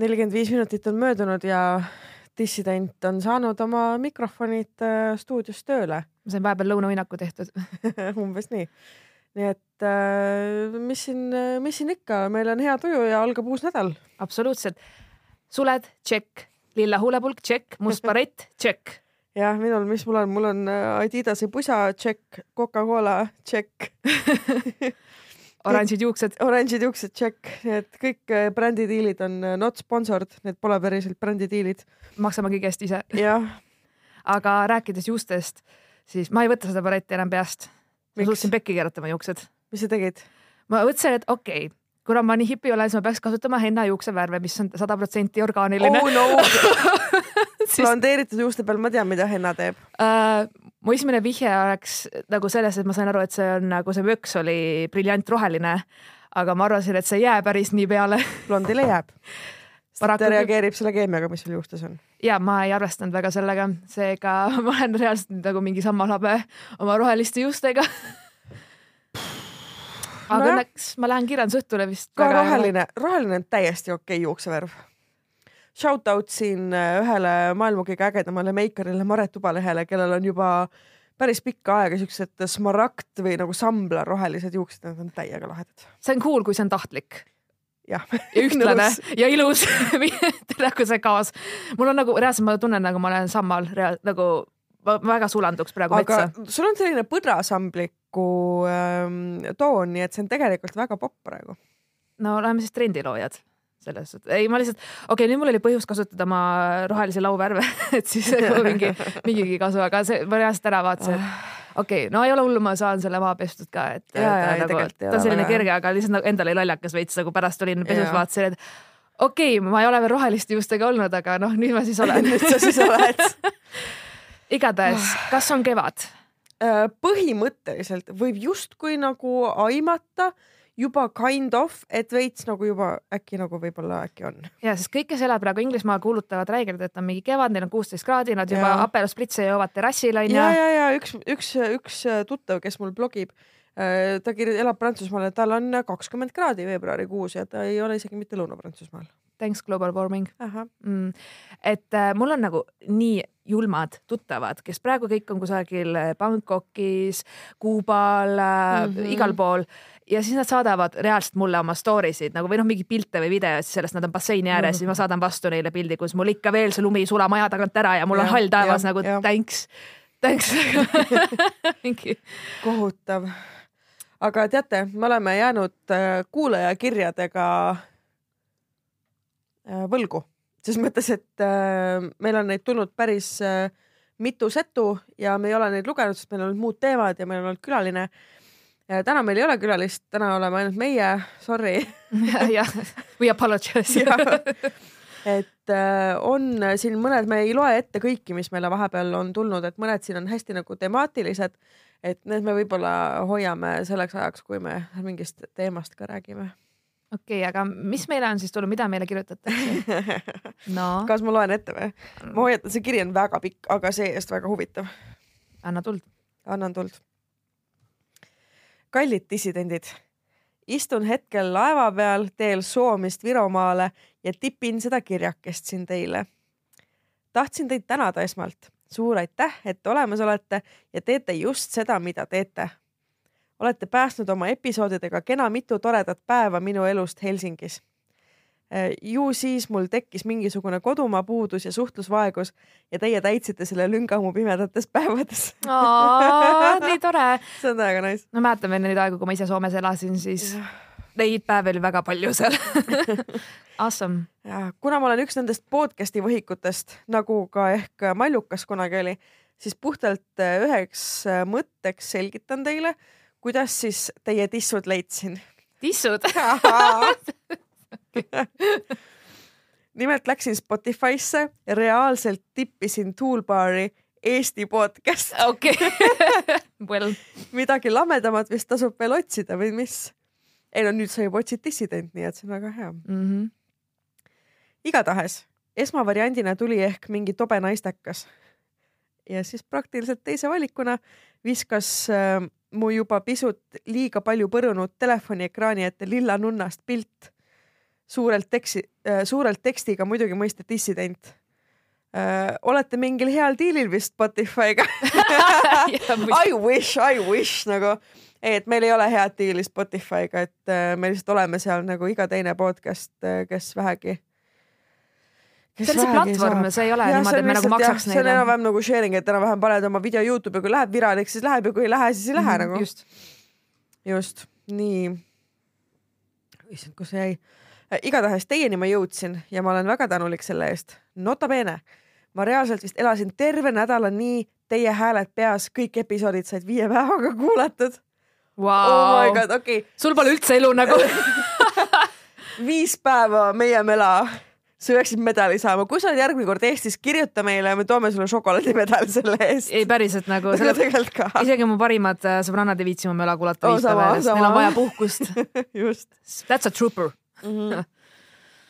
nelikümmend viis minutit on möödunud ja dissident on saanud oma mikrofonid äh, stuudios tööle ma sain vahepeal lõunauinaku tehtud umbes nii. nii et äh, mis siin, mis siin ikka, meil on hea tuju ja algab uus nädal. absoluutselt. suled, tšekk, lilla huulepulk, tšekk, must barett, tšekk. jah, minul, mis mul on, mul on Adidase pusa, tšekk, Coca-Cola, tšekk oranžid juuksed. oranžid juuksed, tšekk, need kõik brändidiilid on not sponsored, need pole päriselt brändidiilid. maksame kõige eest ise. jah. aga rääkides juustest, siis ma ei võta seda baretti enam peast. ma suutsin pekki keerata oma juuksed. mis sa tegid? ma mõtlesin, et okei okay,, kuna ma nii hipi olen, siis ma peaks kasutama henna juuksevärve, mis on sada protsenti orgaaniline oh no siis... blondeeritud juuste peal ma tean, mida henna teeb uh, mu esimene vihje oleks nagu selles, et ma sain aru, et see on nagu see vöks oli briljantroheline, aga ma arvasin, et see ei jää päris nii peale. blondile jääb. Paraku... ta reageerib selle keemiaga, mis sul juustes on. ja ma ei arvestanud väga sellega, seega ma olen reaalselt nagu mingi sammalhabe oma roheliste juustega aga no õnneks ma lähen kirjandusõhtule vist. ka roheline, roheline on täiesti okei okay juuksevärv shout out siin äh, ühele maailma kõige ägedamale meikarile Maret Tubalehele, kellel on juba päris pikka aega siuksed smaragd või nagu sambla rohelised juuksed, need on täiega lahedad. see on cool, kui see on tahtlik. ja, ja ühtlane ja ilus nagu see kaas. mul on nagu reaalselt, ma tunnen nagu ma olen sammal reaal, nagu ma väga sulanduks praegu aga metsa. sul on selline põdrasambliku ähm, toon, nii et see on tegelikult väga popp praegu. no oleme siis trendiloojad selles suhtes, ei ma lihtsalt, okei okay,, nüüd mul oli põhjust kasutada oma rohelisi lauvärve et siis nagu mingi, mingigi kasu, aga see, ma reaalselt ära vaatasin, et okei okay,, no ei ole hullu, ma saan selle maha pestud ka, et ja, ja, ta, nagu, ta on selline kerge, aga lihtsalt nagu endal oli lollakas veits nagu pärast olin pesus, vaatasin, et okei okay,, ma ei ole veel roheliste juustega olnud, aga noh, nüüd ma siis olen. Nüüd sa siis oled. Igatahes, kas on kevad? Äh, põhimõtteliselt võib justkui nagu aimata juba kind of, et veits nagu juba äkki nagu võib-olla äkki on. ja, sest kõik, kes elavad praegu Inglismaal, kuulutavad räigelt, et on mingi kevad, neil on kuusteist kraadi, nad juba apelospritse joovad terrassil onju. ja, ja, ja üks, üks, üks tuttav, kes mul blogib, äh, ta elab Prantsusmaal ja tal on kakskümmend kraadi veebruarikuus ja ta ei ole isegi mitte Lõuna-Prantsusmaal. Thanks global warming. Mm. et äh, mul on nagu nii julmad tuttavad, kes praegu kõik on kusagil Bangkokis, Kuubal mm, -hmm. igal pool ja siis nad saadavad reaalselt mulle oma story sid nagu või noh, mingi pilte või videoid sellest, nad on basseini ääres mm, -hmm. siis ma saadan vastu neile pildi, kus mul ikka veel see lumi ei sula maja tagant ära ja mul ja, on hall taevas ja, nagu ja. thanks, thanks mingi. kohutav. aga teate, me oleme jäänud äh, kuulajakirjadega äh, võlgu, ses mõttes, et äh, meil on neid tulnud päris mitu setu ja me ei ole neid lugenud, sest meil on olnud muud teemad ja meil on olnud külaline täna meil ei ole külalist, täna oleme ainult meie, sorry. jah, we apologize et äh, on siin mõned, me ei loe ette kõiki, mis meile vahepeal on tulnud, et mõned siin on hästi nagu temaatilised, et need me võib-olla hoiame selleks ajaks, kui me mingist teemast ka räägime. okei okay,, aga mis meile on siis tulnud, mida meile kirjutatakse no.? kas ma loen ette või? ma hoiatan, see kiri on väga pikk, aga see-eest väga huvitav. anna tuld. annan tuld kallid dissidendid, istun hetkel laeva peal teel Soomist Viromaale ja tipin seda kirjakest siin teile. tahtsin teid tänada esmalt, suur aitäh, et olemas olete ja teete just seda, mida teete. olete päästnud oma episoodidega kena mitu toredat päeva minu elust Helsingis ju siis mul tekkis mingisugune kodumaa puudus ja suhtlusvaegus ja teie täitsite selle lünga mu pimedates päevades. nii tore. see on täiega nice. no mäletan veel neid aegu, kui ma ise Soomes elasin, siis neid päevi oli väga palju seal Awesome. kuna ma olen üks nendest podcast'i võhikutest, nagu ka ehk Mallukas kunagi oli, siis puhtalt äh, üheks äh, mõtteks selgitan teile, kuidas siis teie tissud leidsin. tissud nimelt läksin Spotify'sse reaalselt tippisin toolbar'i Eesti podcast. okei, well. midagi lamedamat vist tasub veel otsida või mis? ei no nüüd sa juba otsid dissident, nii et see on väga hea mm. -hmm. igatahes esmavariandina tuli ehk mingi tobe naistekas. ja siis praktiliselt teise valikuna viskas äh, mu juba pisut liiga palju põrunud telefoniekraani ette lilla nunnast pilt suurelt teksti äh,, suurelt tekstiga muidugi mõiste dissident äh,. olete mingil heal diilil vist Spotify'ga I wish, I wish nagu, et meil ei ole head diili Spotify'ga, et äh, me lihtsalt oleme seal nagu iga teine podcast, äh, kes vähegi see on see platvorm, see ei ole ja, niimoodi, et me nagu maksaks neile. see on enam-vähem nagu sharing, et enam-vähem paned oma video Youtube'i, kui läheb viraliks, siis läheb ja kui ei lähe, siis ei lähe mm -hmm, nagu. just, just, nii. issand, kus see jäi? Äh, igatahes teieni ma jõudsin ja ma olen väga tänulik selle eest. Nota bene, ma reaalselt vist elasin terve nädala nii, teie hääled peas, kõik episoodid said viie päevaga kuulatud. Wow.. Oh my god, okei. Okay.. sul pole üldse elu nagu viis päeva meie mela. Sa peaksid medali saama, kui sa oled järgmine kord Eestis, kirjuta meile ja me toome sulle šokolaadimedali selle eest. ei, päriselt nagu selle... tegelikult ka. isegi mu parimad äh, sõbrannad ei viitsi mu möla kuulata oh, viis päeva järjest, neil on vaja puhkust. Just. That's a trooper mm. -hmm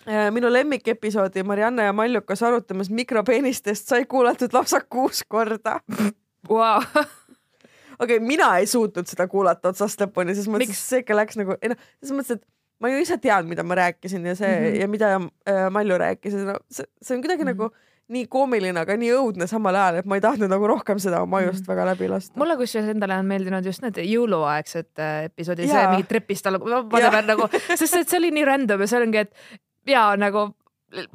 minu lemmikepisoodi Marianne ja Mallukas arutamas mikropeenistest sai kuulatud lausa kuus korda wow. okei okay,, mina ei suutnud seda kuulata otsast lõpuni, selles mõttes, see ikka läks nagu, ei noh, selles mõttes, et ma ju ise tean, mida ma rääkisin ja see mm -hmm. ja mida äh, Malju rääkis ja no, see, see on kuidagi mm -hmm. nagu nii koomiline, aga nii õudne samal ajal, et ma ei tahtnud nagu rohkem seda oma ajust mm. -hmm. väga läbi lasta. mulle kusjuures endale on meeldinud just need jõuluaegsed äh, episoodid, see mingi trepist alla, whatever nagu, sest et see oli nii random ja see ongi, et ja nagu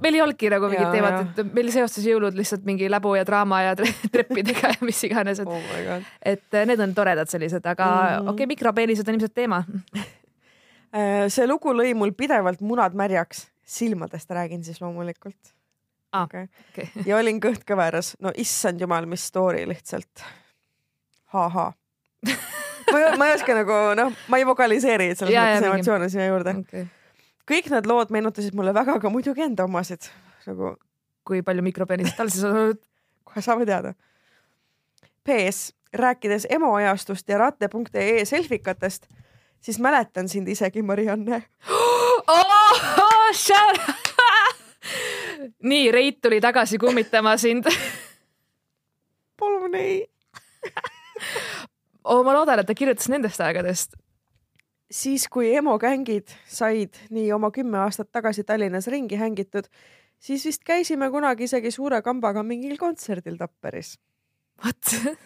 meil ei olnudki nagu mingit teemat, et meil seostas jõulud lihtsalt mingi läbu ja draama ja treppidega ja mis iganes, et oh, et äh, need on toredad sellised, aga mm -hmm. okei okay,, mikropeenised on ilmselt teema. Äh, see lugu lõi mul pidevalt munad märjaks, silmadest räägin siis loomulikult ah,. Okay. Ja olin kõht kõveras, no issand jumal, mis story lihtsalt ha,. ha-ha ma, ma ei oska nagu noh, ma ei vokaliseeri selles ja, mõttes emotsioone sinna juurde okay.. kõik need lood meenutasid mulle väga ka muidugi enda omasid nagu. kui palju mikropeenist tal siis on olnud? kohe saame teada. PS, rääkides emo ajastust ja ratte.ee selfikatest siis mäletan sind isegi, Marianne oh,. Nii, Reit tuli tagasi kummitama sind palun ei oh,. ma loodan, et ta kirjutas nendest aegadest. siis, kui emo gängid said nii oma kümme aastat tagasi Tallinnas ringi hängitud, siis vist käisime kunagi isegi suure kambaga mingil kontserdil Tapperis. What? okei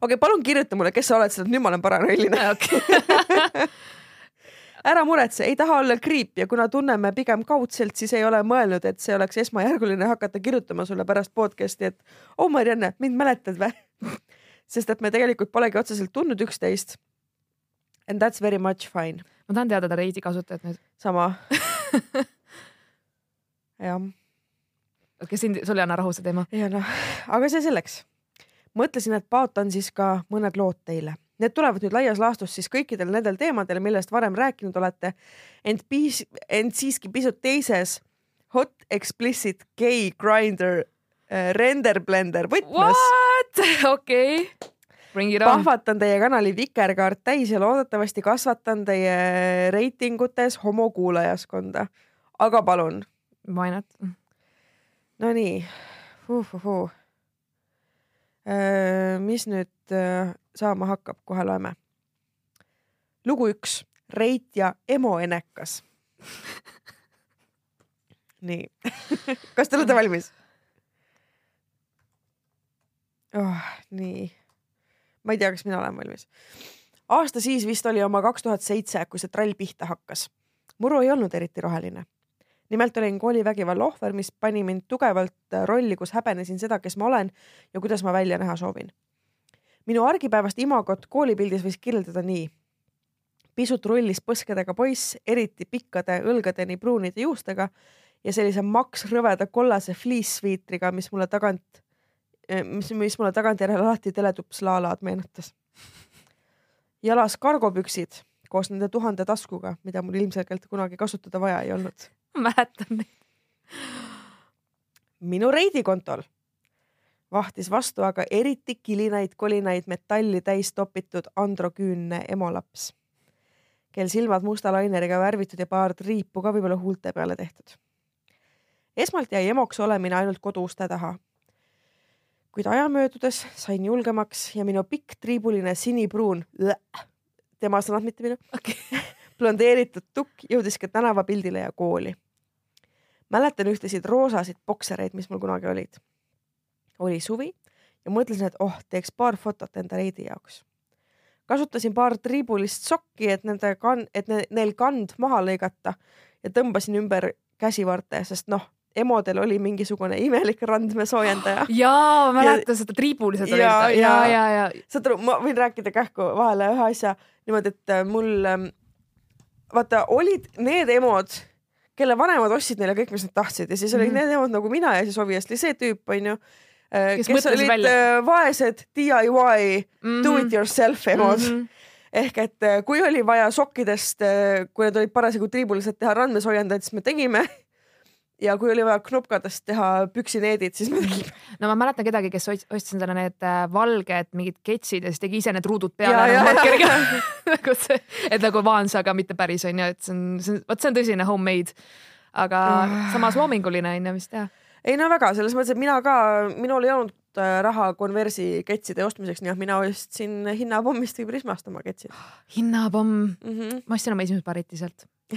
okay,, palun kirjuta mulle, kes sa oled, sest nüüd ma olen paranoiline okay. Ära muretse, ei taha olla kriip ja kuna tunneme pigem kaudselt, siis ei ole mõelnud, et see oleks esmajärguline hakata kirjutama sulle pärast podcast'i, et oh Marianne, mind mäletad või? sest et me tegelikult polegi otseselt tundnud üksteist. And that's very much fine. ma tahan teada ta Reidi kasutajat nüüd. sama jah. okei, sind, sul ei anna rahu see teema? ja noh, aga see selleks mõtlesin, et paotan siis ka mõned lood teile. Need tulevad nüüd laias laastus siis kõikidel nendel teemadel, millest varem rääkinud olete, ent piis-, ent siiski pisut teises hot explicit gay grinder äh, render blender võtmes. What? okei okay. Bring it on. pahvatan teie kanali Vikerkaart täis ja loodetavasti kasvatan teie reitingutes homokuulajaskonda. aga palun. Why not? Nonii uh,. Uh, uh. Äh, mis nüüd äh, saama hakkab, kohe loeme. lugu üks, Reit ja emo enekas nii kas te olete valmis oh,? nii, ma ei tea, kas mina olen valmis. aasta siis vist oli oma kaks tuhat seitse, kui see trall pihta hakkas. muru ei olnud eriti roheline nimelt olin koolivägivalla ohver, mis pani mind tugevalt äh, rolli, kus häbenesin seda, kes ma olen ja kuidas ma välja näha soovin. Minu argipäevast imagot koolipildis võis kirjeldada nii. pisut rullis põskedega poiss, eriti pikkade õlgadeni pruunide juustega ja sellise maks rõveda kollase fliissviitriga, mis mulle tagant, äh, mis, mis mulle tagantjärele alati teletups Laalaad meenutas. jalas kargopüksid koos nende tuhande taskuga, mida mul ilmselgelt kunagi kasutada vaja ei olnud mäletan neid. minu reidikontol vahtis vastu aga eriti kilinaid kolinaid metalli täis topitud androküünne emolaps, kel silmad musta laineriga värvitud ja paar triipu ka võib-olla huulte peale tehtud. esmalt jäi emoks olemine ainult koduuste taha. kuid aja möödudes sain julgemaks ja minu pikk triibuline sinipruun, tema sõnad, mitte minu okay. blondeeritud tukk jõudis ka tänavapildile ja kooli. mäletan ühtesid roosasid boksereid, mis mul kunagi olid. Oli suvi ja mõtlesin, et oh, teeks paar fotot enda reidi jaoks. kasutasin paar triibulist sokki, et nende kann-, et ne, neil kand maha lõigata ja tõmbasin ümber käsivarte, sest noh, emodel oli mingisugune imelik randmesoojendaja. jaa, ma mäletan seda triibulised olid. ja, ja, ja, ja. saad aru, ma võin rääkida kähku vahele ühe asja niimoodi, et äh, mul ähm, vaata olid need emod, kelle vanemad ostsid neile kõik, mis nad tahtsid ja siis olid mm -hmm. need emod nagu mina ja siis obviously see tüüp onju kes, kes olid välja. Äh, vaesed DIY mm -hmm. do it yourself emod mm. -hmm ehk et kui oli vaja sokkidest, kui need olid parasjagu triibulised teha randmesoojendajad, siis me tegime ja kui oli vaja knopkadest teha püksineedid, siis me tegime. no ma mäletan kedagi, kes ostis endale need äh, valged mingid ketsid ja siis tegi ise need ruudud peale nagu see, et nagu Vans, aga mitte päris onju, et see on, see on, vot see on tõsine homemade. aga uh. samas loominguline onju, mis teha. Ei no väga, selles mõttes, et mina ka, minul ei olnud äh, raha konversi ketside ostmiseks, nii et mina ostsin hinnapommist või Prismast oma ketsid. hinnapomm mm, -hmm. ma ostsin oma esimesed pariti sealt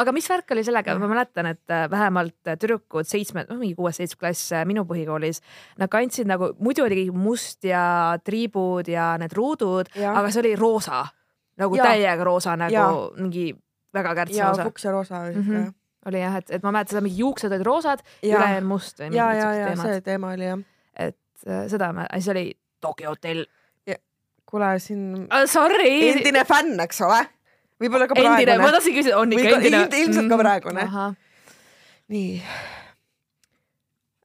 aga mis värk oli sellega, ma mäletan, et äh, vähemalt tüdrukud seitsme, noh mingi kuues-seitsmes klass äh, minu põhikoolis, nad kandsid nagu, muidu oli must ja triibud ja need ruudud, aga see oli roosa, nagu ja. täiega roosa nagu ja. mingi väga kärts ja, roosa. fuks ja roosa oli mm -hmm. Oli jah, et, et ma mäletan seda, mingi juuksed olid roosad, ülejäänud must või mingid siuksed teemad. see teema oli jah. et äh, seda, siis oli Tokyo hotell. kuule, siin uh,. Sorry. endine fänn, eks ole võib-olla ka praegune. endine, ma tahtsin küsida, on ikka endine? ilmselt ka mm, praegune. nii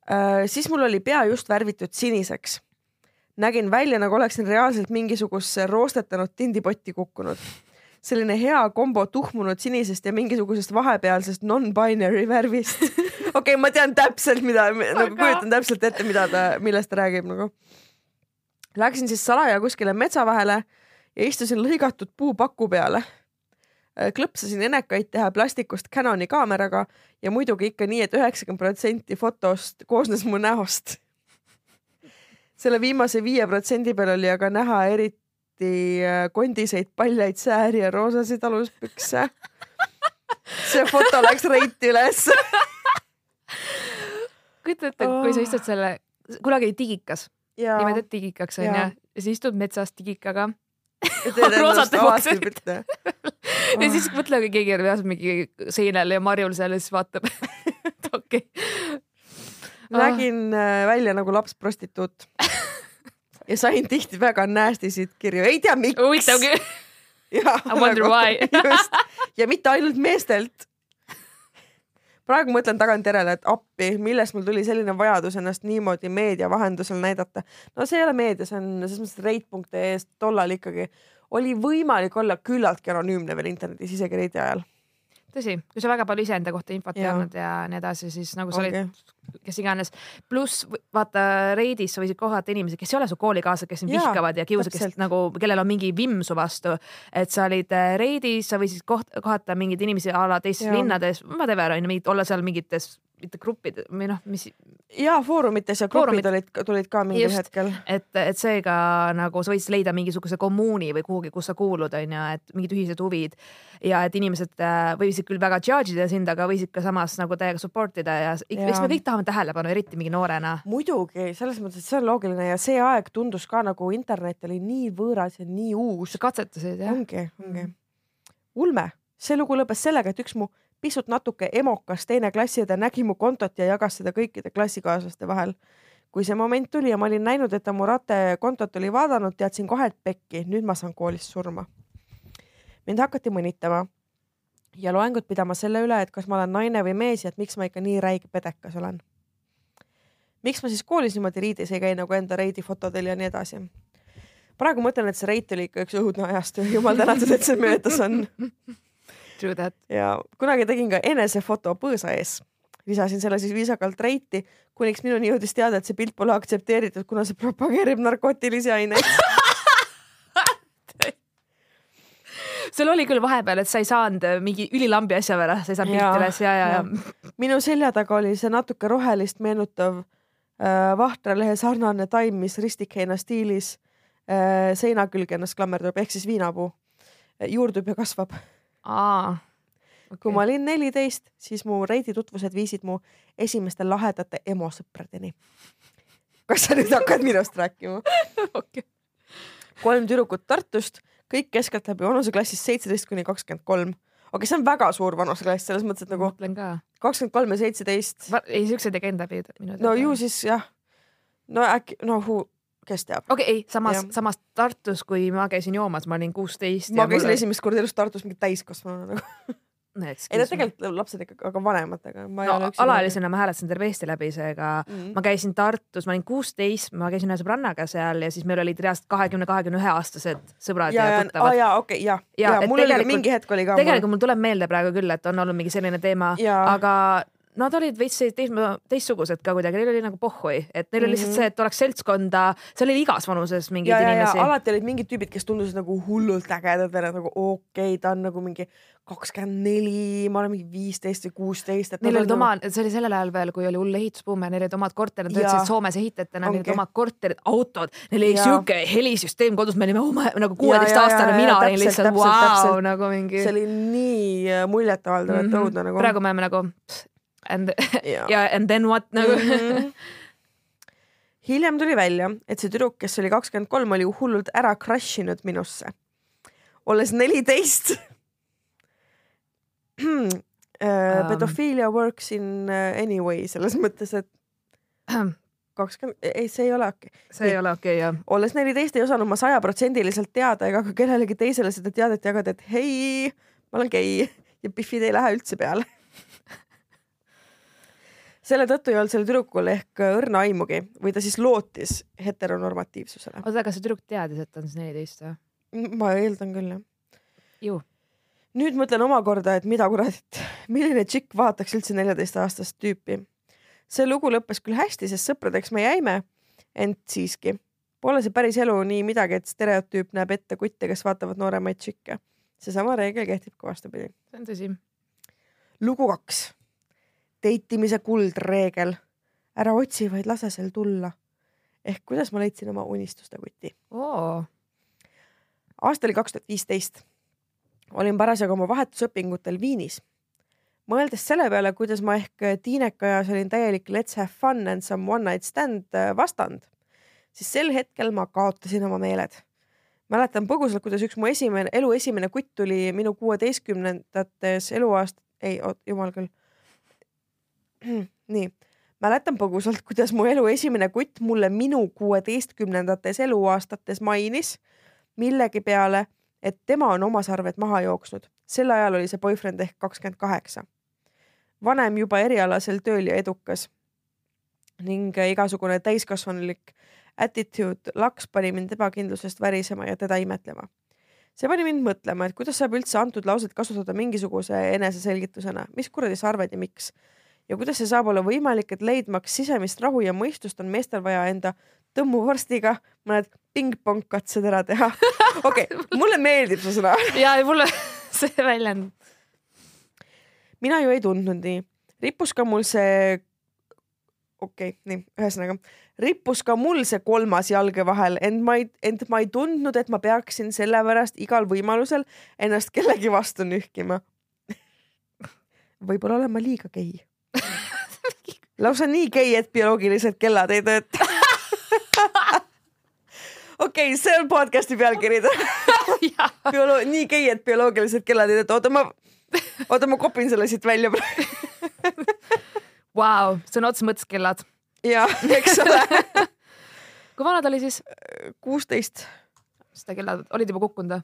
äh,. siis mul oli pea just värvitud siniseks. nägin välja, nagu oleksin reaalselt mingisugusesse roostetanud tindipotti kukkunud. Selline hea kombo tuhmunud sinisest ja mingisugusest vahepealsest non-binary värvist. okei ma tean täpselt, mida nagu kujutan täpselt ette, mida ta, millest ta räägib nagu. Läksin siis salaja kuskile metsa vahele ja istusin lõigatud puupaku peale Äh, klõpsasin enekaid teha plastikust Canoni kaameraga ja muidugi ikka nii et, et üheksakümmend protsenti fotost koosnes mu näost. selle viimase viie protsendi peal oli aga näha eriti äh, kondiseid paljaid sääri ja roosasid aluspükse. see foto läks reiti üles. Kujuta ette kui sa istud selle, kunagi oli digikas, nimetati digikaks onju, ja sa istud metsas digikaga roosad juuksed. ja siis mõtle, kui keegi on reaalselt mingi seinel ja marjul seal ja siis vaatab okei. Okay.. nägin äh, välja nagu laps prostituut ja sain tihti väga nasty sid kirju, ei tea miks. huvitav küll. I wonder nagu, why just ja mitte ainult meestelt praegu mõtlen tagantjärele, et appi, millest mul tuli selline vajadus ennast niimoodi meedia vahendusel näidata. no see ei ole meedia, see on selles mõttes reit.ee-st tollal ikkagi oli võimalik olla küllaltki anonüümne veel internetis isegi reidi ajal tõsi, kui sa väga palju iseenda kohta infot ei andnud ja nii edasi, siis nagu sa okay. olid kes iganes. pluss vaata Reidis sa võisid kohata inimesi, kes ei ole su koolikaaslased, kes sind vihkavad ja kiusavad, kes nagu, kellel on mingi vimm su vastu. et sa olid äh, Reidis, sa võisid koht, kohata mingeid inimesi a la teistes linnades, whatever on ju, olla seal mingites mitte gruppid või noh, mis. ja foorumites ja grupid Foorumit. olid, tulid ka mingil Just, hetkel. et, et seega nagu sa võisid leida mingisuguse kommuuni või kuhugi, kus sa kuulud, on ju, et mingid ühised huvid ja et inimesed äh, võisid küll väga judge ida sind, aga võisid ka samas nagu täiega support ida ja eks me kõik tahame tähelepanu, eriti mingi noorena. muidugi, selles mõttes, et see on loogiline ja see aeg tundus ka nagu internet oli nii võõras ja nii uus. katsetasid jah? ongi, ongi. ulme, see lugu lõppes sellega, et üks mu pisut natuke emokas teine klassiõde nägi mu kontot ja jagas seda kõikide klassikaaslaste vahel. kui see moment tuli ja ma olin näinud, et ta mu ratte kontot oli vaadanud, teadsin kohe, et pekki, nüüd ma saan koolis surma. mind hakati mõnitama ja loengut pidama selle üle, et kas ma olen naine või mees ja et miks ma ikka nii räige pedekas olen. miks ma siis koolis niimoodi riidis ei käi nagu enda reidi fotodel ja nii edasi praegu mõtlen, et see reit oli ikka üks õudne ajastu, jumal tänatud, et see möödas on True that. ja kunagi tegin ka enesefoto põõsa ees. lisasin selle siis viisakalt reiti, kuniks minuni jõudis teada, et see pilt pole aktsepteeritud, kuna see propageerib narkootilisi aineid sul oli küll vahepeal, et sa ei saanud äh, mingi ülilambi asja pärast, sa ei saanud pilti üles ja, ja, ja, ja.. minu selja taga oli see natuke rohelist meenutav äh, vahtralehe sarnane taim, mis ristikheina stiilis äh, seina külge ennast klammerdub, ehk siis viinapuu juurdub ja kasvab. Aa okay.. kui ma olin neliteist, siis mu Reidi tutvused viisid mu esimeste lahedate emosõpradeni. kas sa nüüd hakkad minust rääkima okay.? kolm tüdrukut Tartust, kõik keskeltläbi vanuseklassist seitseteist kuni kakskümmend kolm. okei okay,, see on väga suur vanuseklass, selles mõttes, et nagu kakskümmend kolm ja seitseteist. ei, siuksed ei käinud läbi minu teada. no ju siis jah. no äkki, no hu, kes teab. okei okay,, ei, samas, samas Tartus, kui ma käisin joomas, ma olin kuusteist. ma käisin mulle... esimest korda elus Tartus mingi täiskasvanuna nagu ei no tegelikult lapsed ikka, aga vanematega. no alaealisena ma hääletasin terve Eesti läbi, seega mm -hmm. ma käisin Tartus, ma olin kuusteist, ma käisin ühe sõbrannaga seal ja siis meil olid reaalselt kahekümne, kahekümne ühe aastased sõbrad ja, ja tuttavad. ja okei okay,, ja, ja, ja mul oli mingi hetk oli ka. tegelikult mul tuleb meelde praegu küll, et on olnud mingi selline teema, aga nad olid veits teist, teistsugused ka kuidagi, neil oli nagu pohhui, et neil oli lihtsalt mhm. see, et oleks seltskonda, seal oli igas vanuses mingeid ja, inimesi. alati olid mingid tüübid, kes tundusid nagu hullult ägedad või nagu okei okay,, ta on nagu mingi kakskümmend neli, ma olen mingi viisteist või kuusteist. Neil olid oma, see oli sellel ajal veel, kui oli hull ehitusbuum ja neil olid omad korterid, nad töötasid Soomes ehitajatena, neil olid omad korterid, autod, neil oli siuke helisüsteem kodus, me olime oma nagu kuueteistaastane, mina olin lihtsalt vau, nagu mingi. see oli nii äh, muljetavaldav, et mhm. õudne nagu. praegu me oleme nagu and ja, ja and then what nagu mm. -hmm. hiljem tuli välja, et see tüdruk, kes oli kakskümmend kolm, oli hullult ära crush inud minusse. olles neliteist uh, pedofiilia works in uh, anyway selles mõttes, et kakskümmend, ei, see ei ole okei okay.. see ei ole okei okay, jah. olles neliteist ei osanud ma sajaprotsendiliselt teada ega ka kellelegi teisele seda teadet jagada, et hei, ma olen gei ja Biffid ei lähe üldse peale selle tõttu ei olnud sellel tüdrukul ehk õrna aimugi või ta siis lootis heteronormatiivsusele. oota, kas see tüdruk teadis, et ta on siis neliteist või? ma eeldan küll jah. ju. nüüd mõtlen omakorda, et mida kuradit, milline tšikk vaataks üldse neljateistaastast tüüpi. see lugu lõppes küll hästi, sest sõpradeks me jäime, ent siiski pole see päris elu nii midagi, et stereotüüp näeb ette kutte, kes vaatavad nooremaid tšikke. seesama reegel kehtib ka vastupidi. see on tõsi. lugu kaks deitimise kuldreegel. ära otsi, vaid lase sel tulla. ehk kuidas ma leidsin oma unistuste kuti oh.. aasta oli kaks tuhat viisteist. olin parasjagu oma vahetusõpingutel Viinis. mõeldes selle peale, kuidas ma ehk tiinekajas olin täielik let's have fun and some one night stand äh, vastand, siis sel hetkel ma kaotasin oma meeled mäletan põgusalt, kuidas üks mu esimene, elu esimene kutt tuli minu kuueteistkümnendates eluaast-, ei, jumal küll, nii, mäletan põgusalt, kuidas mu elu esimene kutt mulle minu kuueteistkümnendates eluaastates mainis millegi peale, et tema on oma sarved maha jooksnud. sel ajal oli see boyfriend ehk kakskümmend kaheksa. vanem juba erialasel tööl ja edukas ning igasugune täiskasvanulik attitude laks pani mind ebakindlusest värisema ja teda imetlema. see pani mind mõtlema, et kuidas saab üldse antud lauset kasutada mingisuguse eneseselgitusena, mis kuradi sarved ja miks ja kuidas see saab olla võimalik, et leidmaks sisemist rahu ja mõistust, on meestel vaja enda tõmmuvorstiga mõned pingpong katsed ära teha. okei okay,, mulle meeldib see sõna. ja mulle see väljend. mina ju ei tundnud nii, rippus ka mul see, okei okay,, nii, ühesõnaga rippus ka mul see kolmas jalge vahel, ent ma ei, ent ma ei tundnud, et ma peaksin sellepärast igal võimalusel ennast kellegi vastu nühkima võib-olla olen ma liiga gei lausa nii gei, et bioloogilised kellad ei tööta okei okay,, see on podcast'i pealkiri Biolo-, nii gei, et bioloogilised kellad ei tööta, oota ma, oota ma kopin selle siit välja praegu Vau, sõna otseses mõttes kellad. jah, eks ole kui vana ta oli siis? kuusteist. seda kellad olid juba kukkunud või?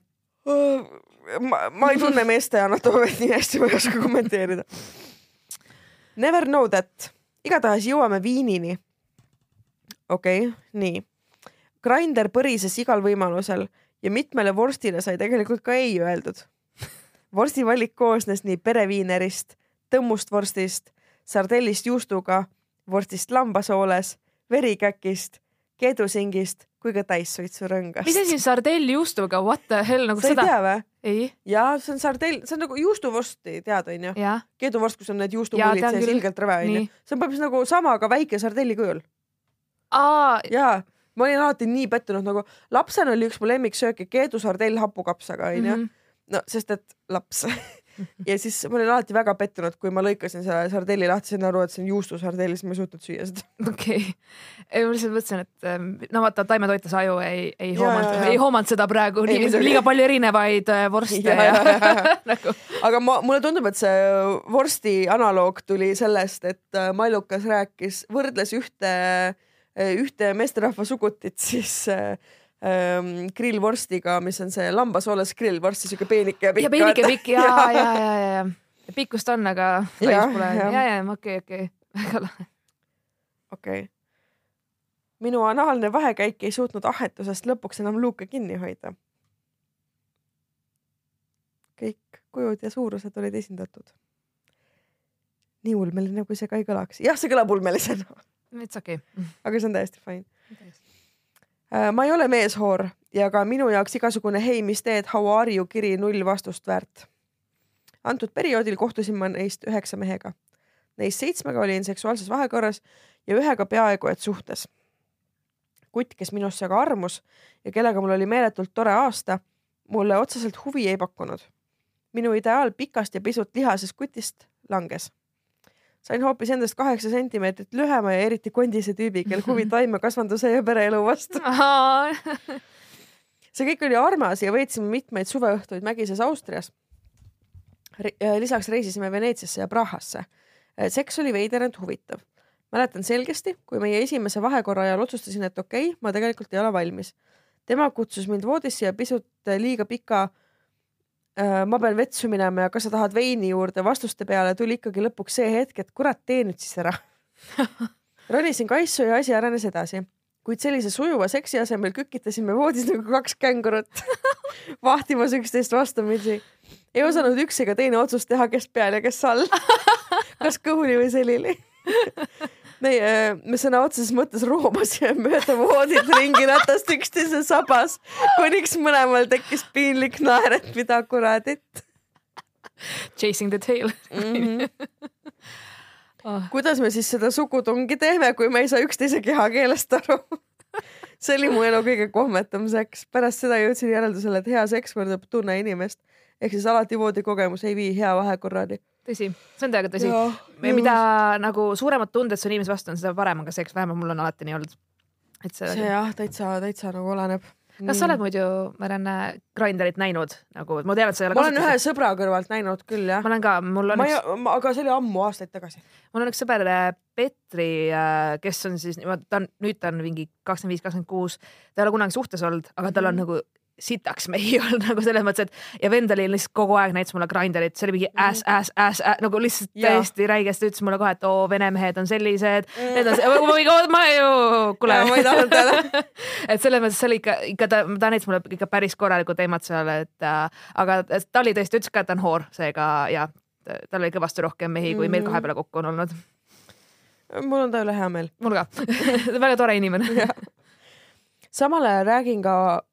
ma, ma ei tunne meeste anatoomiat nii hästi, ma ei oska kommenteerida Never know that. Igatahes jõuame Viinini. okei okay,, nii. Grinder põrises igal võimalusel ja mitmele vorstile sai tegelikult ka ei öeldud. vorsti valik koosnes nii pereviinerist, tõmmust vorstist, sardellist juustuga, vorstist lambasooles, verikäkist, keedusingist kui ka täissuitsurõngast. mis asi on sardell juustuga, what the hell nagu sa seda? ei tea või? ei. ja see on sardell, see on nagu juustuvorsti, tead onju? keeduvorst, kus on need juustumullid sees ilgelt rõve onju. see on põhimõtteliselt nagu sama, aga väike sardelli kujul. ja, ma olin alati nii pettunud, nagu lapsena oli üks mu lemmiksööke keedusardell hapukapsaga onju mm. -hmm no sest et laps ja siis ma olin alati väga pettunud, kui ma lõikasin selle sardelli lahti, sain aru, et see on juustusardell, siis ma ei suutnud süüa seda. okei okay., ma lihtsalt mõtlesin, et ähm, no vaata, taimetoitlase aju ei, ei hoomanud, ei hoomanud seda praegu, liiga palju erinevaid äh, vorste ja, ja, ja, ja. nagu. aga ma, mulle tundub, et see vorsti analoog tuli sellest, et äh, Mallukas rääkis, võrdles ühte, ühte meesterahva sugutit siis äh, ähm, grillvorstiga, mis on see lambasoolas grillvorst, siuke peenike ja pikk. ja peenike pikk ja, ja, ja, ja, ja pikkust on, aga laius pole. ja, ja, ja okei, okei, väga lahe. okei okay. minu anaalne vahekäik ei suutnud ahetusest lõpuks enam luuke kinni hoida. kõik kujud ja suurused olid esindatud. nii ulmeline, kui see ka ei kõlaks. jah, see kõlab ulmelisena. It's okei okay.. aga see on täiesti fine. Äh, ma ei ole meeshoor ja ka minu jaoks igasugune hei, mis teed, how are you kiri null vastust väärt. antud perioodil kohtusin ma neist üheksa mehega. Neist seitsmega olin seksuaalses vahekorras ja ühega peaaegu et suhtes. kutt, kes minusse aga armus ja kellega mul oli meeletult tore aasta, mulle otseselt huvi ei pakkunud. minu ideaal pikast ja pisut lihasest kutist langes sain hoopis endast kaheksa sentimeetrit lühema ja eriti kondise tüübi, kel huvi taimekasvanduse ja pereelu vastu see kõik oli armas ja veetsime mitmeid suveõhtuid mägises Austrias. lisaks reisisime Veneetsiasse ja Prahasse. seks oli veider, ent huvitav. mäletan selgesti, kui meie esimese vahekorra ajal otsustasin, et okei okay,, ma tegelikult ei ole valmis. tema kutsus mind voodisse ja pisut liiga pika Äh, ma pean vetsu minema ja kas sa tahad veini juurde, vastuste peale tuli ikkagi lõpuks see hetk, et kurat, tee nüüd siis ära. Ronisin kaisu ja asi arenes edasi, kuid sellise sujuva seksi asemel kükitasime voodis nagu kaks kängurut. Vahtimas üksteist vastamisi. ei osanud üks ega teine otsust teha, kes peal ja kes all. Kas kõhuli või selili meie, me sõna otseses mõttes roomasime mööda voodit ringi ratast üksteise sabas, kuniks mõlemal tekkis piinlik naer, et mida kuradit. Chasing the tail mm. -hmm. Oh. kuidas me siis seda sugutungi teeme, kui me ei saa üksteise kehakeelest aru see oli mu elu kõige kohmetam seks. pärast seda jõudsin järeldusele, et hea seks võrdub tunne inimest ehk siis alati voodikogemus ei vii hea vahekorrani tõsi, see on täiega tõsi. mida nagu suuremad tunded sul inimese vastu on, seda parem on ka seks, vähemalt mul on alati nii olnud. et see, see jah, täitsa, täitsa nagu oleneb. kas sa oled muidu, Marianne, Grinderit näinud nagu, ma tean, et sa ei ole ma olen ühe sõbra kõrvalt näinud küll jah. ma olen ka, mul on ma üks. aga see oli ammu, aastaid tagasi. mul on üks sõber äh, Petri, äh, kes on siis, ta on, nüüd ta on mingi kakskümmend viis, kakskümmend kuus, ta ei ole kunagi suhtes olnud, aga tal on mm nagu sitaks mehi olnud nagu selles mõttes, et ja vend oli lihtsalt kogu aeg näitas mulle grinderit, see oli mingi äss, äss, äss, nagu lihtsalt ja. täiesti räigesti ütles mulle kohe, et oo, vene mehed on sellised mm., need on, ma ju, kuule. ma ei tahtnud teada et selles mõttes see oli ikka, ikka ta, ta näitas mulle ikka päris korralikku teemat seal, et äh, aga ta oli tõesti, ütles ka, et ta on hoor, seega ja tal oli kõvasti rohkem mehi, kui mm -hmm. meil kahe peale kokku on olnud. mul on ta üle hea meel. mul ka väga tore inimene samal ajal räägin ka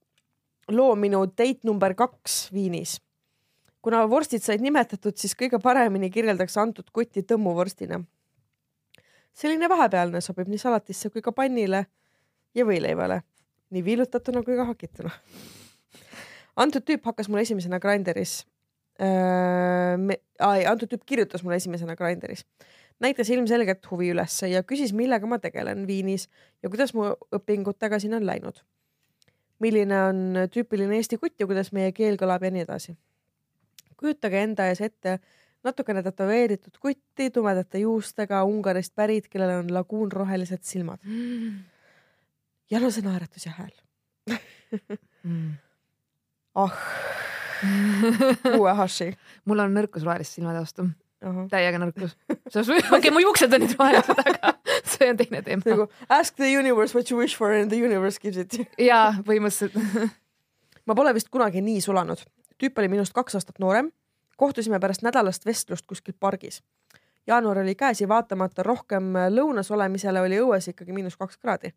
loo minu date number kaks Viinis. kuna vorstid said nimetatud, siis kõige paremini kirjeldaks antud kutti tõmmuvorstina. selline vahepealne sobib nii salatisse kui ka pannile ja võileivale, nii viilutatuna kui ka hakituna. antud tüüp hakkas mul esimesena Grinderis äh,. antud tüüp kirjutas mulle esimesena Grinderis näitas ilmselgelt huvi ülesse ja küsis, millega ma tegelen Viinis ja kuidas mu õpingutega siin on läinud milline on tüüpiline Eesti kutt ja kuidas meie keel kõlab ja nii edasi. kujutage enda ees ette natukene tätoveeritud kutti tumedate juustega Ungarist pärit, kellel on laguunrohelised silmad mm.. ja no see naeratus ja hääl mm.. ah uue haši. mul on nõrkus roheliste silmade vastu täiega nõrkus. okei mu juuksed on nüüd rohelised, aga see on teine teema. nagu ask the universe what you wish for and the universe gives it. jaa, põhimõtteliselt ma pole vist kunagi nii sulanud. tüüp oli minust kaks aastat noorem. kohtusime pärast nädalast vestlust kuskil pargis. jaanuar oli käes ja vaatamata rohkem lõunas olemisele oli õues ikkagi miinus kaks kraadi.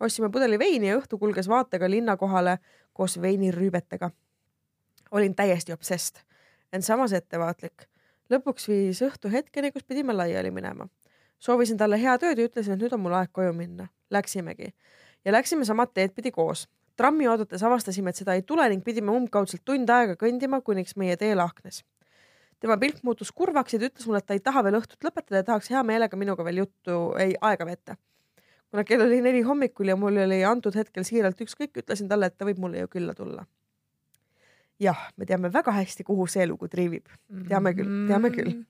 ostsime pudeli veini ja õhtu kulges vaatega linna kohale koos veinirüübetega. olin täiesti obsessed, ent samas ettevaatlik lõpuks viis õhtu hetkeni, kus pidime laiali minema soovisin talle head ööd ja ütlesin, et nüüd on mul aeg koju minna. Läksimegi ja läksime samad teed pidi koos. trammi oodates avastasime, et seda ei tule ning pidime umbkaudselt tund aega kõndima, kuniks meie tee lahknes. tema pilk muutus kurvaks ja ta ütles mulle, et ta ei taha veel õhtut lõpetada ja tahaks hea meelega minuga veel juttu, ei aega veeta. kuna kell oli neli hommikul ja mul oli antud hetkel siiralt ükskõik, ütlesin talle, et ta võib mulle ju külla tulla. jah, me teame väga hästi, kuhu see lugu triivib. teame küll, teame küll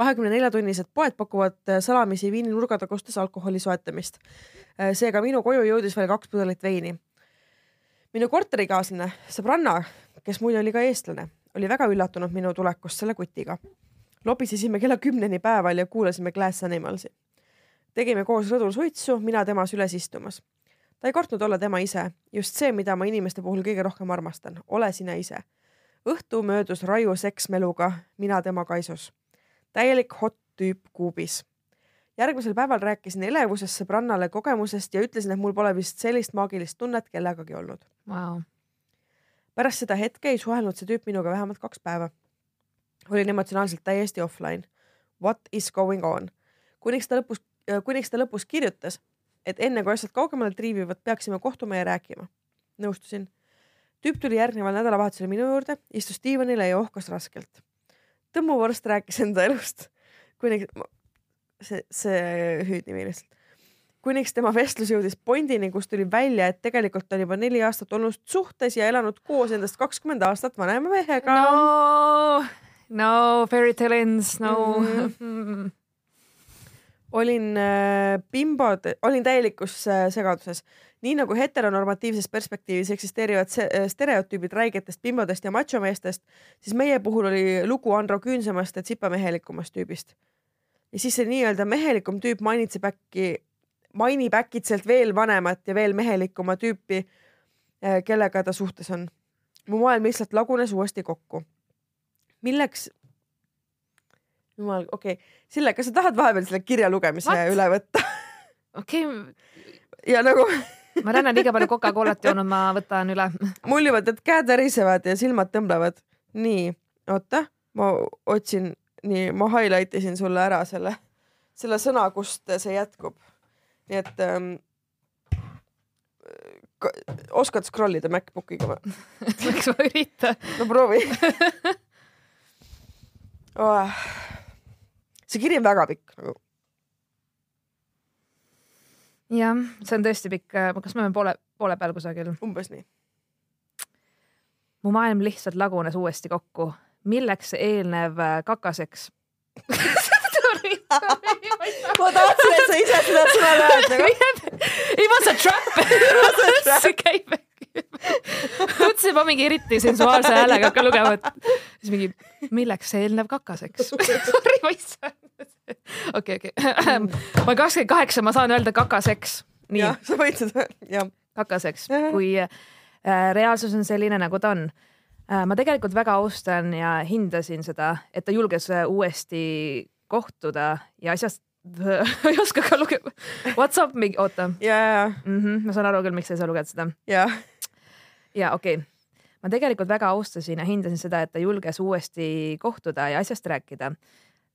kahekümne nelja tunnised poed pakuvad äh, salamisi viini nurgatagustes alkoholi soetamist. Äh, seega minu koju jõudis veel kaks pudelit veini. minu korterikaaslane, sõbranna, kes muide oli ka eestlane, oli väga üllatunud minu tulekust selle kutiga. lobisesime kella kümneni päeval ja kuulasime Glass Animalsi. tegime koos rõdul suitsu, mina tema süles istumas. ta ei kartnud olla tema ise, just see, mida ma inimeste puhul kõige rohkem armastan, ole sina ise. õhtu möödus raiu seksmeluga, mina tema kaisus täielik hot tüüp kuubis. järgmisel päeval rääkisin elevusest sõbrannale kogemusest ja ütlesin, et mul pole vist sellist maagilist tunnet kellegagi olnud wow.. pärast seda hetke ei suhelnud see tüüp minuga vähemalt kaks päeva. olin emotsionaalselt täiesti offline. What is going on? kuniks ta lõpus, kuniks ta lõpus kirjutas, et enne kui asjad kaugemale triivivad, peaksime kohtuma ja rääkima. nõustusin. tüüp tuli järgneval nädalavahetusel minu juurde, istus diivanile ja ohkas raskelt Tõmmu Vorst rääkis enda elust, kuniks, see, see hüüdnimi lihtsalt, kuniks tema vestlus jõudis pointini, kus tuli välja, et tegelikult on juba neli aastat olnud suhtes ja elanud koos endast kakskümmend aastat vanema mehega. no, no fairy tale ends, no mm. -hmm. olin äh, bimbod, olin täielikus äh, segaduses nii nagu heteronormatiivses perspektiivis eksisteerivad äh, stereotüübid räigetest bimbodest ja machomeestest, siis meie puhul oli lugu Andro küünsamast ja tsipamehelikumast tüübist. ja siis see nii-öelda mehelikum tüüp mainitseb äkki, mainib äkitselt veel vanemat ja veel mehelikuma tüüpi, äh, kellega ta suhtes on. mu maailm lihtsalt lagunes uuesti kokku. milleks? jumal, okei okay., Sille, kas sa tahad vahepeal selle kirja lugemise What? üle võtta? okei okay. ja nagu ma olen liiga palju Coca-Colat joonud, ma võtan üle. mul juba tead käed värisevad ja silmad tõmblevad. nii, oota, ma otsin, nii, ma highlight isin sulle ära selle, selle sõna, kust see jätkub. nii et ähm, oskad scroll ida MacBookiga või? eks ma üritan. no proovi oh.. see kiri on väga pikk nagu jah, see on tõesti pikk, äh, kas me oleme poole, poole peal kusagil? umbes nii. mu maailm lihtsalt lagunes uuesti kokku. milleks eelnev äh, kakaseks ma tahtsin, et sa ise seda sõna lööd nagu. It was a trap. see käib mõtlesin, ma mingi eriti sensuaalse häälega hakkan lugema, et siis mingi, milleks see eelnev kakaseks Sorry, ma ei saa okei, okei. ma olen kakskümmend kaheksa, ma saan öelda kakaseks. jah, sa võid seda, jah. kakaseks, kui äh, reaalsus on selline, nagu ta on äh,. ma tegelikult väga austan ja hindasin seda, et ta julges äh, uuesti kohtuda ja asjast ei oska ka lugeda. What's up, oota. ja, ja, ja. Mhm, ma saan aru küll, miks sa ei saa lugeda seda. ja, ja okei okay. ma tegelikult väga austasin ja hindasin seda, et ta julges uuesti kohtuda ja asjast rääkida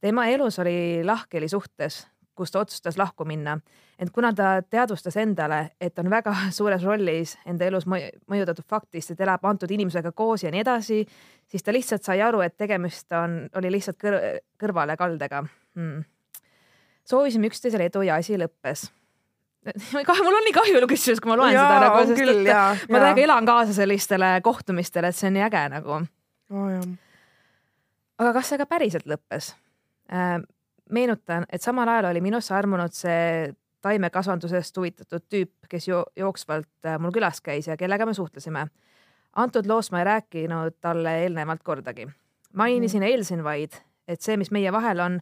tema elus oli lahkheli suhtes, kus ta otsustas lahku minna. ent kuna ta teadvustas endale, et on väga suures rollis enda elus mõjutatud faktist, et elab antud inimesega koos ja nii edasi, siis ta lihtsalt sai aru, et tegemist on, oli lihtsalt kõr kõrvalekaldega hmm.. soovisime üksteisele edu ja asi lõppes mul on nii kahju kusjuures, kui ma loen jaa, seda nagu, sest küll, et jaa, ma täiega elan kaasa sellistele kohtumistele, et see on nii äge nagu oh,. aga kas see ka päriselt lõppes? Äh, meenutan, et samal ajal oli minusse armunud see taimekasvandusest huvitatud tüüp, kes jo jooksvalt äh, mul külas käis ja kellega me suhtlesime. antud loos ma ei rääkinud talle eelnevalt kordagi. mainisin mm., eeldasin vaid, et see, mis meie vahel on,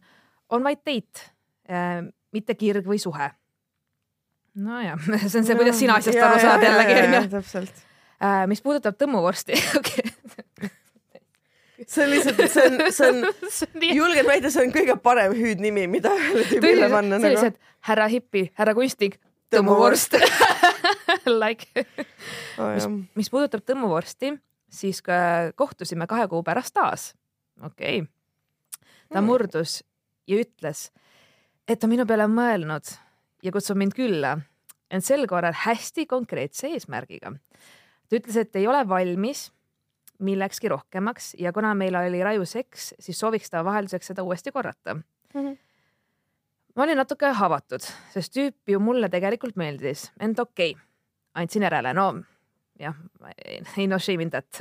on vaid date, äh, mitte kirg või suhe. Nojah, see on see, kuidas sina asjast aru saad jällegi onju. mis puudutab tõmmuvorsti okei see on lihtsalt, see on, see on, julgen väita, see on kõige parem hüüdnimi, mida ühele tüübile panna. nagu. härra Hippi, härra Kunstnik, tõmmuvorst like oh,. mis, mis puudutab tõmmuvorsti, siis kohtusime kahe kuu pärast taas. okei okay.. ta hmm. murdus ja ütles, et ta minu peale on mõelnud ja kutsub mind külla. ent sel korral hästi konkreetse eesmärgiga. ta ütles, et ei ole valmis millekski rohkemaks ja kuna meil oli raju seks, siis sooviks ta vahelduseks seda uuesti korrata mm. -hmm. ma olin natuke havatud, sest tüüp ju mulle tegelikult meeldis, ent okei okay., andsin järele, no jah, ei no shame in that.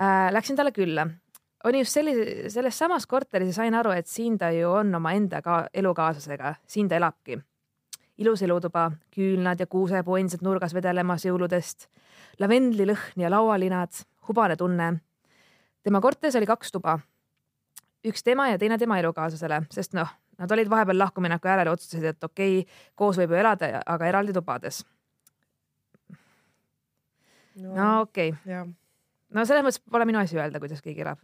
Äh, läksin talle külla oli just sellise, selles samas korteris ja sain aru, et siin ta ju on omaenda ka elukaaslasega, siin ta elabki. Ilus elutuba, küünlad ja kuusepuu endiselt nurgas vedelemas jõuludest, lavendlilõhn ja laualinad, hubane tunne. tema korteris oli kaks tuba. üks tema ja teine tema elukaaslasele, sest noh, nad olid vahepeal lahkumineku järel ja otsustasid, et okei okay,, koos võib ju elada, aga eraldi tubades. no okei okay. no selles mõttes pole minu asi öelda, kuidas keegi elab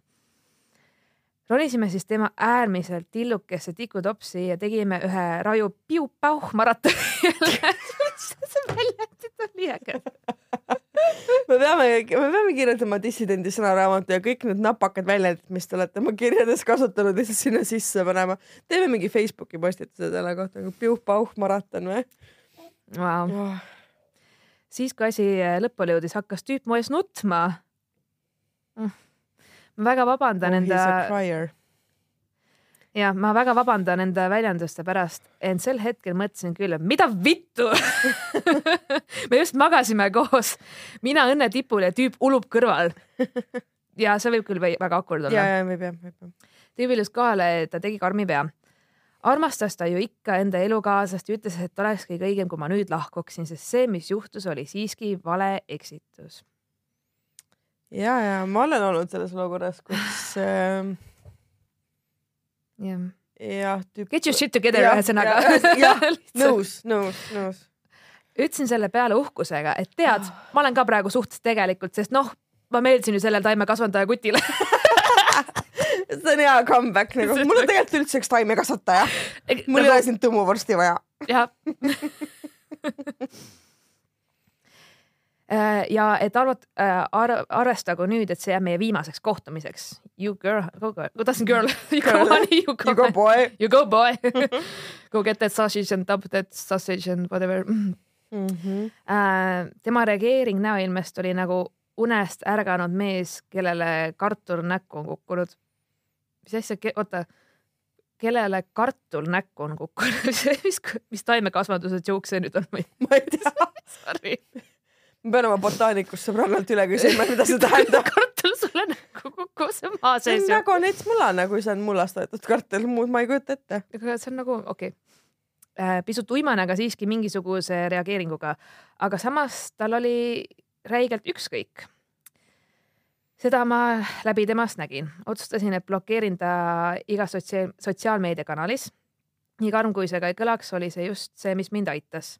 ronisime siis tema äärmiselt tillukesse tikutopsi ja tegime ühe raju piu-pauh maratoni see väljendit on nii äge me peame, me peame kirjutama dissidendi sõnaraamatu ja kõik need napakad väljendid, mis te olete oma kirjades kasutanud, lihtsalt sinna sisse panema. teeme mingi Facebooki postituse selle kohta nagu piuh-pauh maraton või wow. oh.? siis, kui asi lõpule jõudis, hakkas tüüp mu ees nutma mm ma väga vabandan oh, enda. ja ma väga vabandan enda väljenduste pärast, ent sel hetkel mõtlesin küll, et mida vittu me just magasime koos, mina õnne tipul ja tüüp ulub kõrval. ja see võib küll väga awkward olla. ja, ja võib jah, võib jah. tüüp ilus kohale, ta tegi karmi vea armastas ta ju ikka enda elukaaslast ja ütles, et olekski kõige õigem, kui ma nüüd lahkuksin, sest see, mis juhtus, oli siiski vale eksitus ja, ja ma olen olnud selles olukorras, kus äh, jah jah. Get your shit together ühesõnaga. jah, nõus, nõus, nõus. ütlesin selle peale uhkusega, et tead oh., ma olen ka praegu suhtes tegelikult, sest noh, ma meeldisin ju sellele taimekasvandaja kutile see on hea comeback nagu, mul on tegelikult üldse üks taimekasvataja. mul ei ole sind tõmmuvorsti vaja. jah ja et arvat- äh, ar,, arvestagu nüüd, et see jääb meie viimaseks kohtumiseks. You girl, ma tahtsin girl, you go honey, you go, you go boy, you go boy. Go get that sausage and dub that sausage and whatever. Mm. -hmm. tema reageering näoilmest oli nagu unest ärganud mees, kellele kartul näkku on kukkunud. mis asja, oota, kellele kartul näkku on kukkunud? Mis, mis taimekasvatuse joke see nüüd on? ma ei tea. Sorry ma pean oma botaanikus sõbrannalt üle küsima, mida see tähendab kartul sulle näkku kukkus maa sees ju. nagu näiteks mullane, kui see on mullast võetud kartul, muud ma ei kujuta ette. aga see on nagu okei okay. äh,, pisut uimane, aga siiski mingisuguse reageeringuga. aga samas tal oli räigelt ükskõik. seda ma läbi temast nägin, otsustasin, et blokeerin ta igas sotsiaal, sotsiaalmeediakanalis. nii karm, kui see ka ei kõlaks, oli see just see, mis mind aitas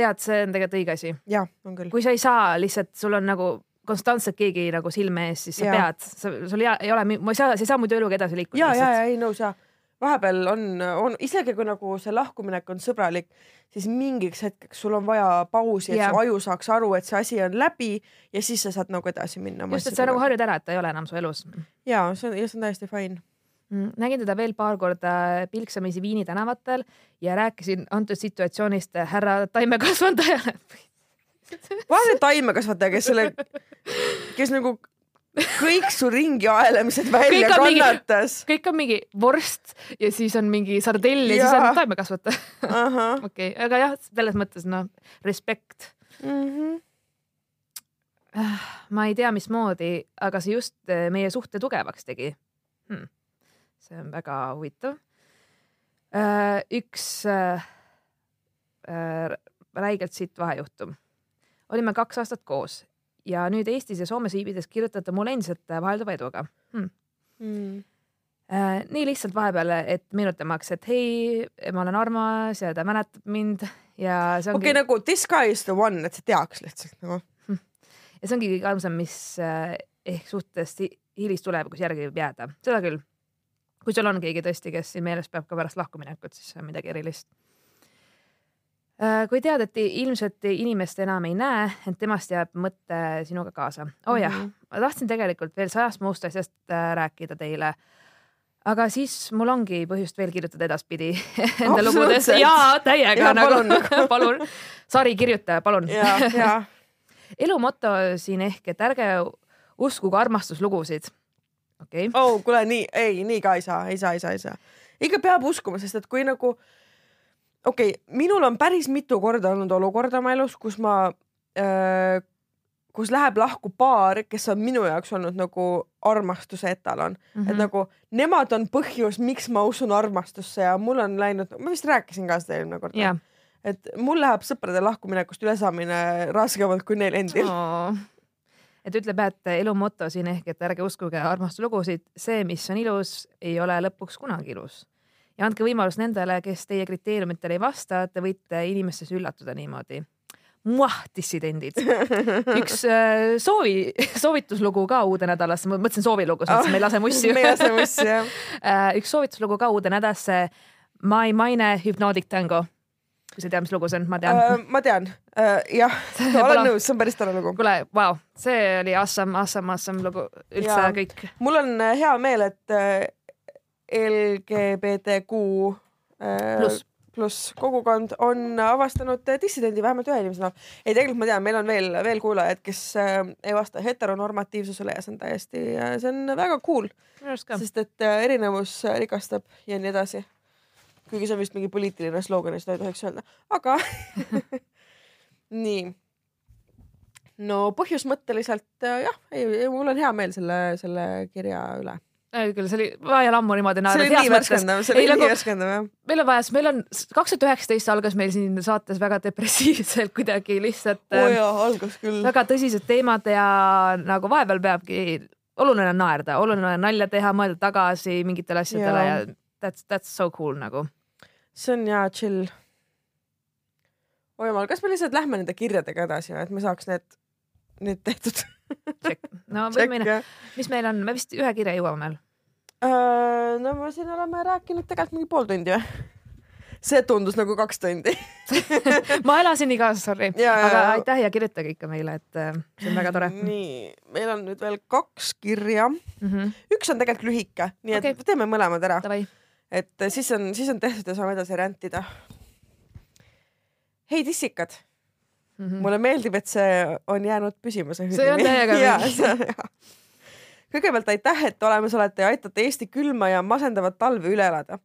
tead, see on tegelikult õige asi. jah, on küll. kui sa ei saa lihtsalt, sul on nagu konstantselt keegi nagu silme ees, siis sa ja. pead, sa, sul ei, ei ole, ma ei saa, sa ei saa muidu eluga edasi liikuda. ja, ja, ja ei nõus ja vahepeal on, on isegi kui nagu see lahkuminek on sõbralik, siis mingiks hetkeks sul on vaja pausi, et yeah. su aju saaks aru, et see asi on läbi ja siis sa saad nagu edasi minna. just, et sa nagu harjud ära, et ta ei ole enam su elus. ja see on, ja see on täiesti fine nägin teda veel paar korda pilksamisi Viini tänavatel ja rääkisin antud situatsioonist härra taimekasvatajale vaata taimekasvataja, kes selle, kes nagu kõik su ringi aelemised välja kõik kannatas. kõik on mingi vorst ja siis on mingi sardell ja, ja siis on taimekasvataja. okei, aga jah, selles mõttes noh, respekt mm. -hmm. ma ei tea, mismoodi, aga see just meie suhte tugevaks tegi hmm see on väga huvitav. Äh, üks äh, äh, räigelt sitt vahejuhtum. olime kaks aastat koos ja nüüd Eestis ja Soomes viibides kirjutate mulle endiselt vahelduva eduga hmm.. Mm. nii lihtsalt vahepeal, et meenutamaks, et hei, ma olen armas ja ta mäletab mind ja see ongi. okei okay,, nagu this guy is the one, et sa teaks lihtsalt nagu hmm.. ja see ongi kõige armsam, mis ehk suhtes hilistulevikus järgi võib jääda, seda küll kui sul on keegi tõesti, kes siin meeles peab ka pärast lahkuminekut, siis see on midagi erilist. Äh, kui tead, et ilmselt inimest enam ei näe, ent temast jääb mõte sinuga kaasa. oo oh jah mm, -hmm. ma tahtsin tegelikult veel sajast muust asjast äh, rääkida teile. aga siis mul ongi põhjust veel kirjutada edaspidi enda lugudes Absoluutselt. ja täiega Ja nagu palun. palun, sari kirjutaja, palun. elu moto siin ehk, et ärge uskuge armastuslugusid. Okei okay., oh, kuule nii, ei, nii ka ei saa, ei saa, ei saa, ei saa. ikka peab uskuma, sest et kui nagu okei okay,, minul on päris mitu korda olnud olukorda oma elus, kus ma äh, kus läheb lahku paar, kes on minu jaoks olnud nagu armastuse etalon mm, Mhm. -hmm. et nagu nemad on põhjus, miks ma usun armastusse ja mul on läinud, ma vist rääkisin ka seda eelmine kord jah et mul läheb sõprade lahkuminekust ülesaamine raskemalt kui neil endil. oh.. Et ütleb et elu moto siin ehk, et ärge uskuge armastuslugusid, see, mis on ilus, ei ole lõpuks kunagi ilus. ja andke võimalus nendele, kes teie kriteeriumitele ei vasta, te võite inimestesse üllatuda niimoodi. Muah, dissidendid. üks äh, soovi, soovituslugu ka uude nädalasse, ma mõtlesin soovilugu, sest me ei lase mussi. me ei lase mussi jah. Äh, üks soovituslugu ka uude nädalasse. My Maine Hypnotic Tango. Kui sa tead, mis lugu see on, ma tean Uh, ma tean uh,, jah, olen nõus, see on päris tore lugu. kuule, vau, see oli awesome, awesome, awesome lugu, üldse ja. kõik. mul on äh, hea meel, et LGBTQ äh, Pluss. pluss kogukond on avastanud dissidendi vähemalt ühe inimese näol. ei, tegelikult ma tean, meil on veel, veel kuulajaid, kes äh, ei vasta heteronormatiivsusele ja see on täiesti, see on väga cool, sest et äh, erinevus rikastab ja nii edasi. Kuigi see on vist mingi poliitiline slogan ja seda ei tohiks öelda, aga nii. no põhjusmõtteliselt äh, jah, ei, mul on hea meel selle, selle kirja üle. küll see oli vaja ammu niimoodi see naerda. oli nii värskendav, see Ei, oli nagu- nii värskendav jah. meil on vaja, meil on kaks tuhat üheksateist algas meil siin saates väga depressiivselt kuidagi lihtsalt oo äh, jaa, algas küll. väga tõsised teemad ja nagu vahepeal peabki, oluline on naerda, oluline on nalja teha, mõelda tagasi mingitele asjadele ja, ja that's, that's so cool nagu. See on jaa chill. oi jumal, kas me lihtsalt lähme nende kirjadega edasi või, et me saaks need, need tehtud? no võime mis meil on, me vist ühe kirja jõuame veel. Äh, no me siin oleme rääkinud tegelikult mingi pool tundi või? see tundus nagu kaks tundi. ma elasin nii kaasa, sorry, aga aitäh ja kirjutage ikka meile, et äh, see on väga tore nii, meil on nüüd veel kaks kirja. mm. -hmm. üks on tegelikult lühike, nii et okay. teeme mõlemad ära, Davai, et siis on, siis on tehtud ja saame edasi rändida. hei tissikad Mhm. mulle meeldib, et see on jäänud püsima, see See on täiega mingi- kõigepealt aitäh, et olemas olete ja aitate Eesti külma ja masendavat talve üle elada.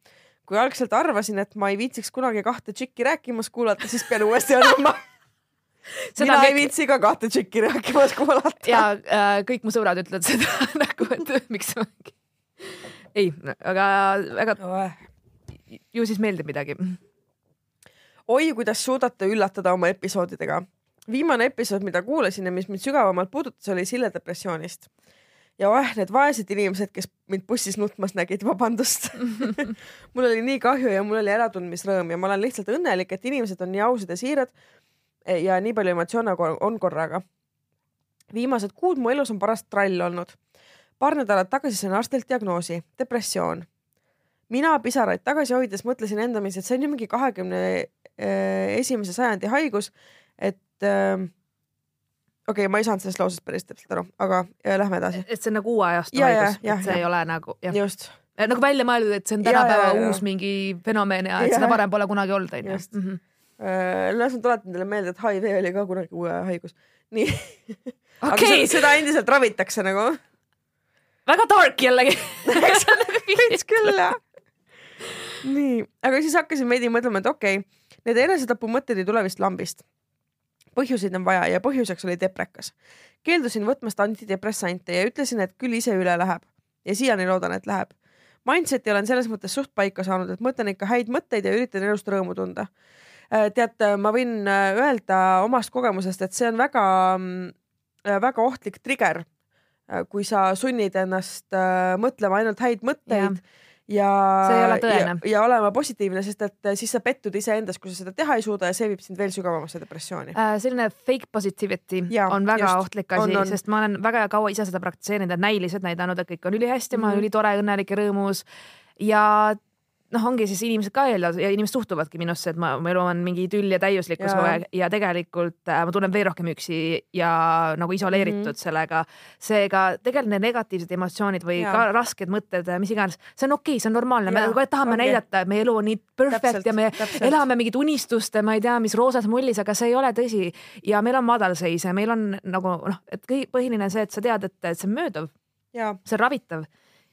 kui algselt arvasin, et ma ei viitsiks kunagi kahte tšikki rääkimas kuulata, siis pean uuesti arvama. Seda mina ei kõik- viitsi ka kahte tšikki rääkimas kuulata. ja äh, kõik mu sõbrad ütlevad seda nagu, et miks ma. ei, aga väga, ju siis meeldib midagi. oi, kuidas suudate üllatada oma episoodidega. viimane episood, mida kuulasin ja mis mind sügavamalt puudutas, oli Sille depressioonist. ja oh, need vaesed inimesed, kes mind bussis nutmas nägid, vabandust. mul oli nii kahju ja mul oli äratundmisrõõm ja ma olen lihtsalt õnnelik, et inimesed on nii ausad ja siirad ja nii palju emotsioone on korraga. viimased kuud mu elus on paras trall olnud. Paar nädalat tagasi sain arstilt diagnoosi, depressioon mina pisaraid tagasi hoides mõtlesin endamisi, et see on ju mingi kahekümne esimese sajandi haigus, et äh, okei okay,, ma ei saanud sellest lausest päris täpselt aru, aga äh, lähme edasi. et see on nagu uue ajastu Ja, ja, haigus, et see jah. ei ole nagu jah, just, nagu välja mõeldud, et see on Ja, tänapäeva ja, ja. uus mingi fenomen ja et Jah. seda varem pole kunagi olnud, onju. Mhm. las ma tuletan teile meelde, et HIV oli ka kunagi uue haigus. nii, aga okei seda,, seda endiselt ravitakse nagu. Väga dark jällegi. veits küll jah. nii, aga siis hakkasin veidi mõtlema, et okei okay,, need enesetapumõtted ei tule vist lambist. põhjuseid on vaja ja põhjuseks oli deprekas. keeldusin võtmast antidepressante ja ütlesin, et küll ise üle läheb ja siiani loodan, et läheb. Mindset'i olen selles mõttes suht paika saanud, et mõtlen ikka häid mõtteid ja üritan elust rõõmu tunda. tead, ma võin äh, öelda omast kogemusest, et see on väga, väga ohtlik trigger, kui sa sunnid ennast äh, mõtlema ainult häid mõtteid ja tõene. ja, ja olema positiivne, sest et siis sa pettud iseendas, kui sa seda teha ei suuda ja see viib sind veel sügavamasse depressiooni. Äh, selline fake positivity Jaa, on väga just. ohtlik asi, sest ma olen väga kaua ise seda praktiseerinud ja näiliselt näidanud, et kõik on ülihästi mm, -hmm. ma olen Mhm. ülitore, õnnelik ja rõõmus. ja noh, ongi siis inimesed ka eeldavad ja inimesed suhtuvadki minusse, et ma, mu elu on mingi tüll ja täiuslikkus kogu aeg ja tegelikult äh, ma tunnen veel rohkem üksi ja nagu isoleeritud mm -hmm. sellega. seega tegelikult need negatiivsed emotsioonid või ja. ka rasked mõtted, mis iganes, see on okei okay,, see on normaalne, me kogu aeg tahame okay. näidata, et meie elu on nii perfect täpselt, ja me täpselt. elame mingit unistuste, ma ei tea, mis roosas mullis, aga see ei ole tõsi. ja meil on madalseis ja meil on nagu noh, et põhiline see, et sa tead, et, et see on mööduv. see on ravitav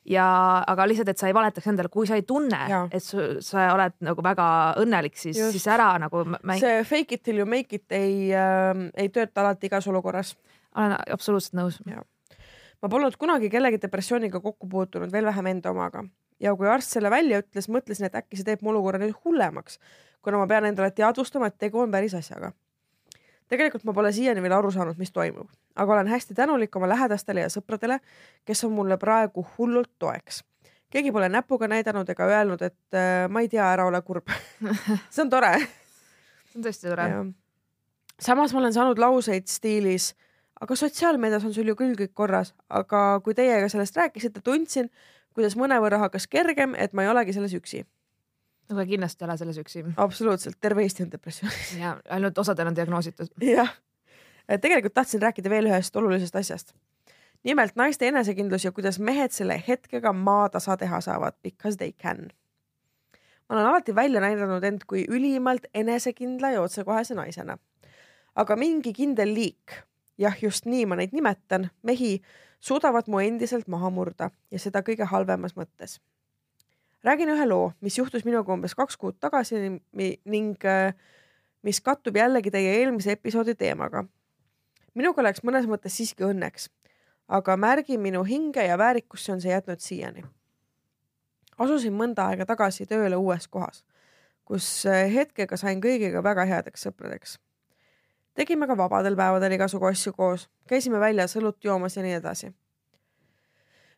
ja, aga lihtsalt, et sa ei valetaks endale, kui sa ei tunne, et su, sa oled nagu väga õnnelik, siis, siis ära nagu mäng.... see fake it till you make it ei äh,, ei tööta alati igas olukorras. olen absoluutselt nõus. ma polnud kunagi kellegi depressiooniga kokku puutunud, veel vähem enda omaga. Ja kui arst selle välja ütles, mõtlesin, et äkki see teeb mu olukorra nüüd hullemaks, kuna ma pean endale teadvustama, et tegu on päris asjaga tegelikult ma pole siiani veel aru saanud, mis toimub, aga olen hästi tänulik oma lähedastele ja sõpradele, kes on mulle praegu hullult toeks. keegi pole näpuga näidanud ega öelnud, et äh, ma ei tea, ära ole kurb see on tore. see on tõesti tore. samas ma olen saanud lauseid stiilis, aga sotsiaalmeedias on sul ju küll kõik korras, aga kui teiega sellest rääkisite, tundsin, kuidas mõnevõrra hakkas kergem, et ma ei olegi selles üksi aga kindlasti ole selles üksi. absoluutselt, terve Eesti on depressioonis. ja ainult osadel on diagnoositud. jah, tegelikult tahtsin rääkida veel ühest olulisest asjast. nimelt naiste enesekindlus ja kuidas mehed selle hetkega maatasa teha saavad, because they can. ma olen alati välja näidanud end kui ülimalt enesekindla ja otsekohese naisena. aga mingi kindel liik, jah, just nii ma neid nimetan, mehi suudavad mu endiselt maha murda ja seda kõige halvemas mõttes räägin ühe loo, mis juhtus minuga umbes kaks kuud tagasi ning äh, mis kattub jällegi teie eelmise episoodi teemaga. minuga läks mõnes mõttes siiski õnneks, aga märgi minu hinge ja väärikusse on see jätnud siiani. asusin mõnda aega tagasi tööle uues kohas, kus äh, hetkega sain kõigiga väga headeks sõpradeks. tegime ka vabadel päevadel igasugu asju koos, käisime väljas õlut joomas ja nii edasi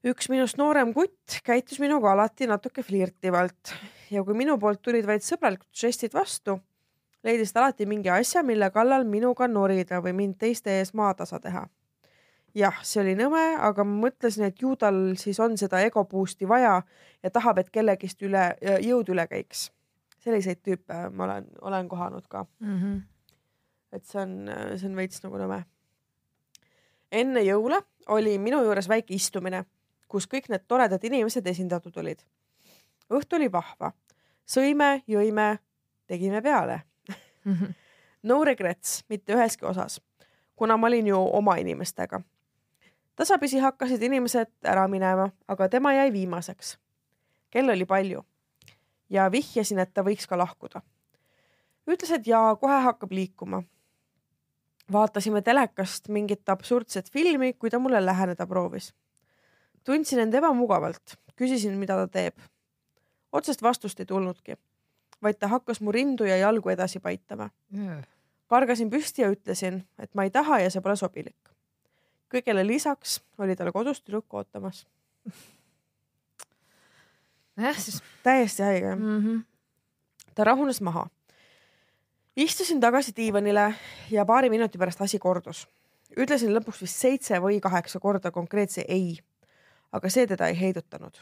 üks minust noorem kutt käitus minuga alati natuke flirtivalt ja kui minu poolt tulid vaid sõbralikud žestid vastu, leidis ta alati mingi asja, mille kallal minuga norida või mind teiste ees maatasa teha. jah, see oli nõme, aga ma mõtlesin, et ju tal siis on seda ego boost'i vaja ja tahab, et kellegist üle, jõud üle käiks. selliseid tüüpe ma olen, olen kohanud ka mm. -hmm. et see on, see on veits nagu nõme. enne jõule oli minu juures väike istumine kus kõik need toredad inimesed esindatud olid. õhtu oli vahva, sõime, jõime, tegime peale. -hmm. no regrets mitte üheski osas, kuna ma olin ju oma inimestega. tasapisi hakkasid inimesed ära minema, aga tema jäi viimaseks. kell oli palju ja vihjasin, et ta võiks ka lahkuda. ütles, et jaa, kohe hakkab liikuma. vaatasime telekast mingit absurdset filmi, kui ta mulle läheneda proovis tundsin end ebamugavalt, küsisin, mida ta teeb. otsest vastust ei tulnudki, vaid ta hakkas mu rindu ja jalgu edasi paitama yeah.. kargasin püsti ja ütlesin, et ma ei taha ja see pole sobilik. kõigele lisaks oli tal kodus tüdruk ootamas. jah, siis. täiesti haige mm. -hmm. ta rahunes maha. istusin tagasi diivanile ja paari minuti pärast asi kordus. ütlesin lõpuks vist seitse või kaheksa korda konkreetse ei aga see teda ei heidutanud.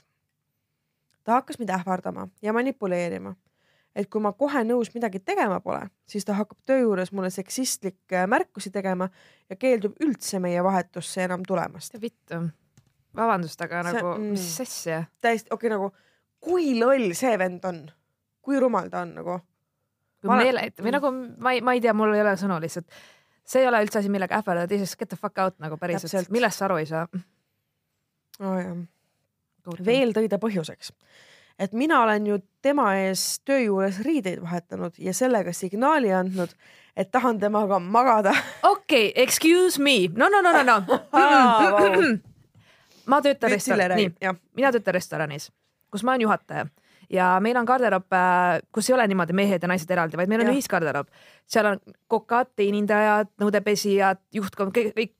ta hakkas mind ähvardama ja manipuleerima. et kui ma kohe nõus midagi tegema pole, siis ta hakkab töö juures mulle seksistlikke märkusi tegema ja keeldub üldse meie vahetusse enam tulemast. vittu, vabandust, aga see, nagu mm, mis asja? täiesti okei okay,, nagu kui loll see vend on, kui rumal ta on nagu. meele, või nagu ma ei, ma ei tea, mul ei ole sõnu lihtsalt see ei ole üldse asi, millega ähvardada, teisest get the fuck out nagu päriselt, millest sa aru ei saa oh,. veel tõi ta põhjuseks, et mina olen ju tema ees töö juures riideid vahetanud ja sellega signaali andnud, et tahan temaga magada. okei okay,, excuse me, no, no, no, no, no. Ma töötan restoranis, nii, mina töötan restoranis, kus ma olen juhataja. Ja meil on garderoob, äh, kus ei ole niimoodi mehed ja naised eraldi, vaid meil on ühisgarderoob. seal on kokad, teenindajad, nõudepesijad, juhtkond, kõik, kõik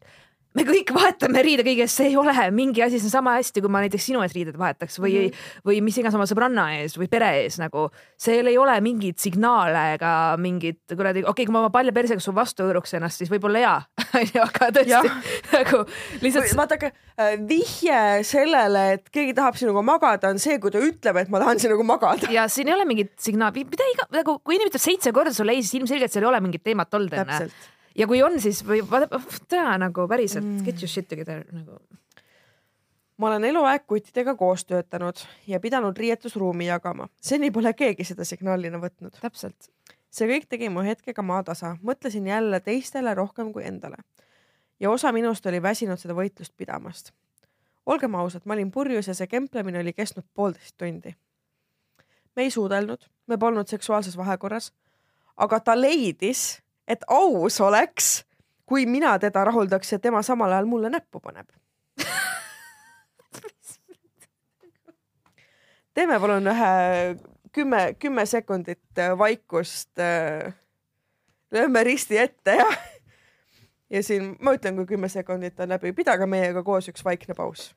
me kõik vahetame riide kõiges, see ei ole mingi asi, see on sama hästi, kui ma näiteks sinu ees riided vahetaks või mm, -hmm. või mis iganes oma sõbranna ees või pere ees nagu. seal ei ole mingeid signaale ega mingit kuradi, okei okay,, kui ma oma palja persega su vastu hõõruks ennast, siis võib-olla jaa onju, aga tõesti nagu lihtsalt. vaadake, äh, vihje sellele, et keegi tahab sinuga magada, on see, kui ta ütleb, et ma tahan sinuga magada. ja siin ei ole mingit signaali, mida iga, nagu kui inimene ütleb seitse korda sulle ei, siis ilmselgelt seal ei ole mingit teemat olnud enne ja kui on, siis või vaata, tea nagu päriselt mm. get your shit together nagu. ma olen eluaeg kuttidega koos töötanud ja pidanud riietusruumi jagama, seni pole keegi seda signaalina võtnud. täpselt. see kõik tegi mu hetkega maatasa, mõtlesin jälle teistele rohkem kui endale. ja osa minust oli väsinud seda võitlust pidamast. olgem ausad, ma olin purjus ja see kemplemine oli kestnud poolteist tundi. me ei suudelnud, me polnud seksuaalses vahekorras, aga ta leidis et aus oleks, kui mina teda rahuldaks ja tema samal ajal mulle näppu paneb teeme palun ühe kümme, kümme sekundit äh, vaikust. Äh, lööme risti ette ja, ja siin ma ütlen, kui kümme sekundit on läbi, pidage meiega koos üks vaikne paus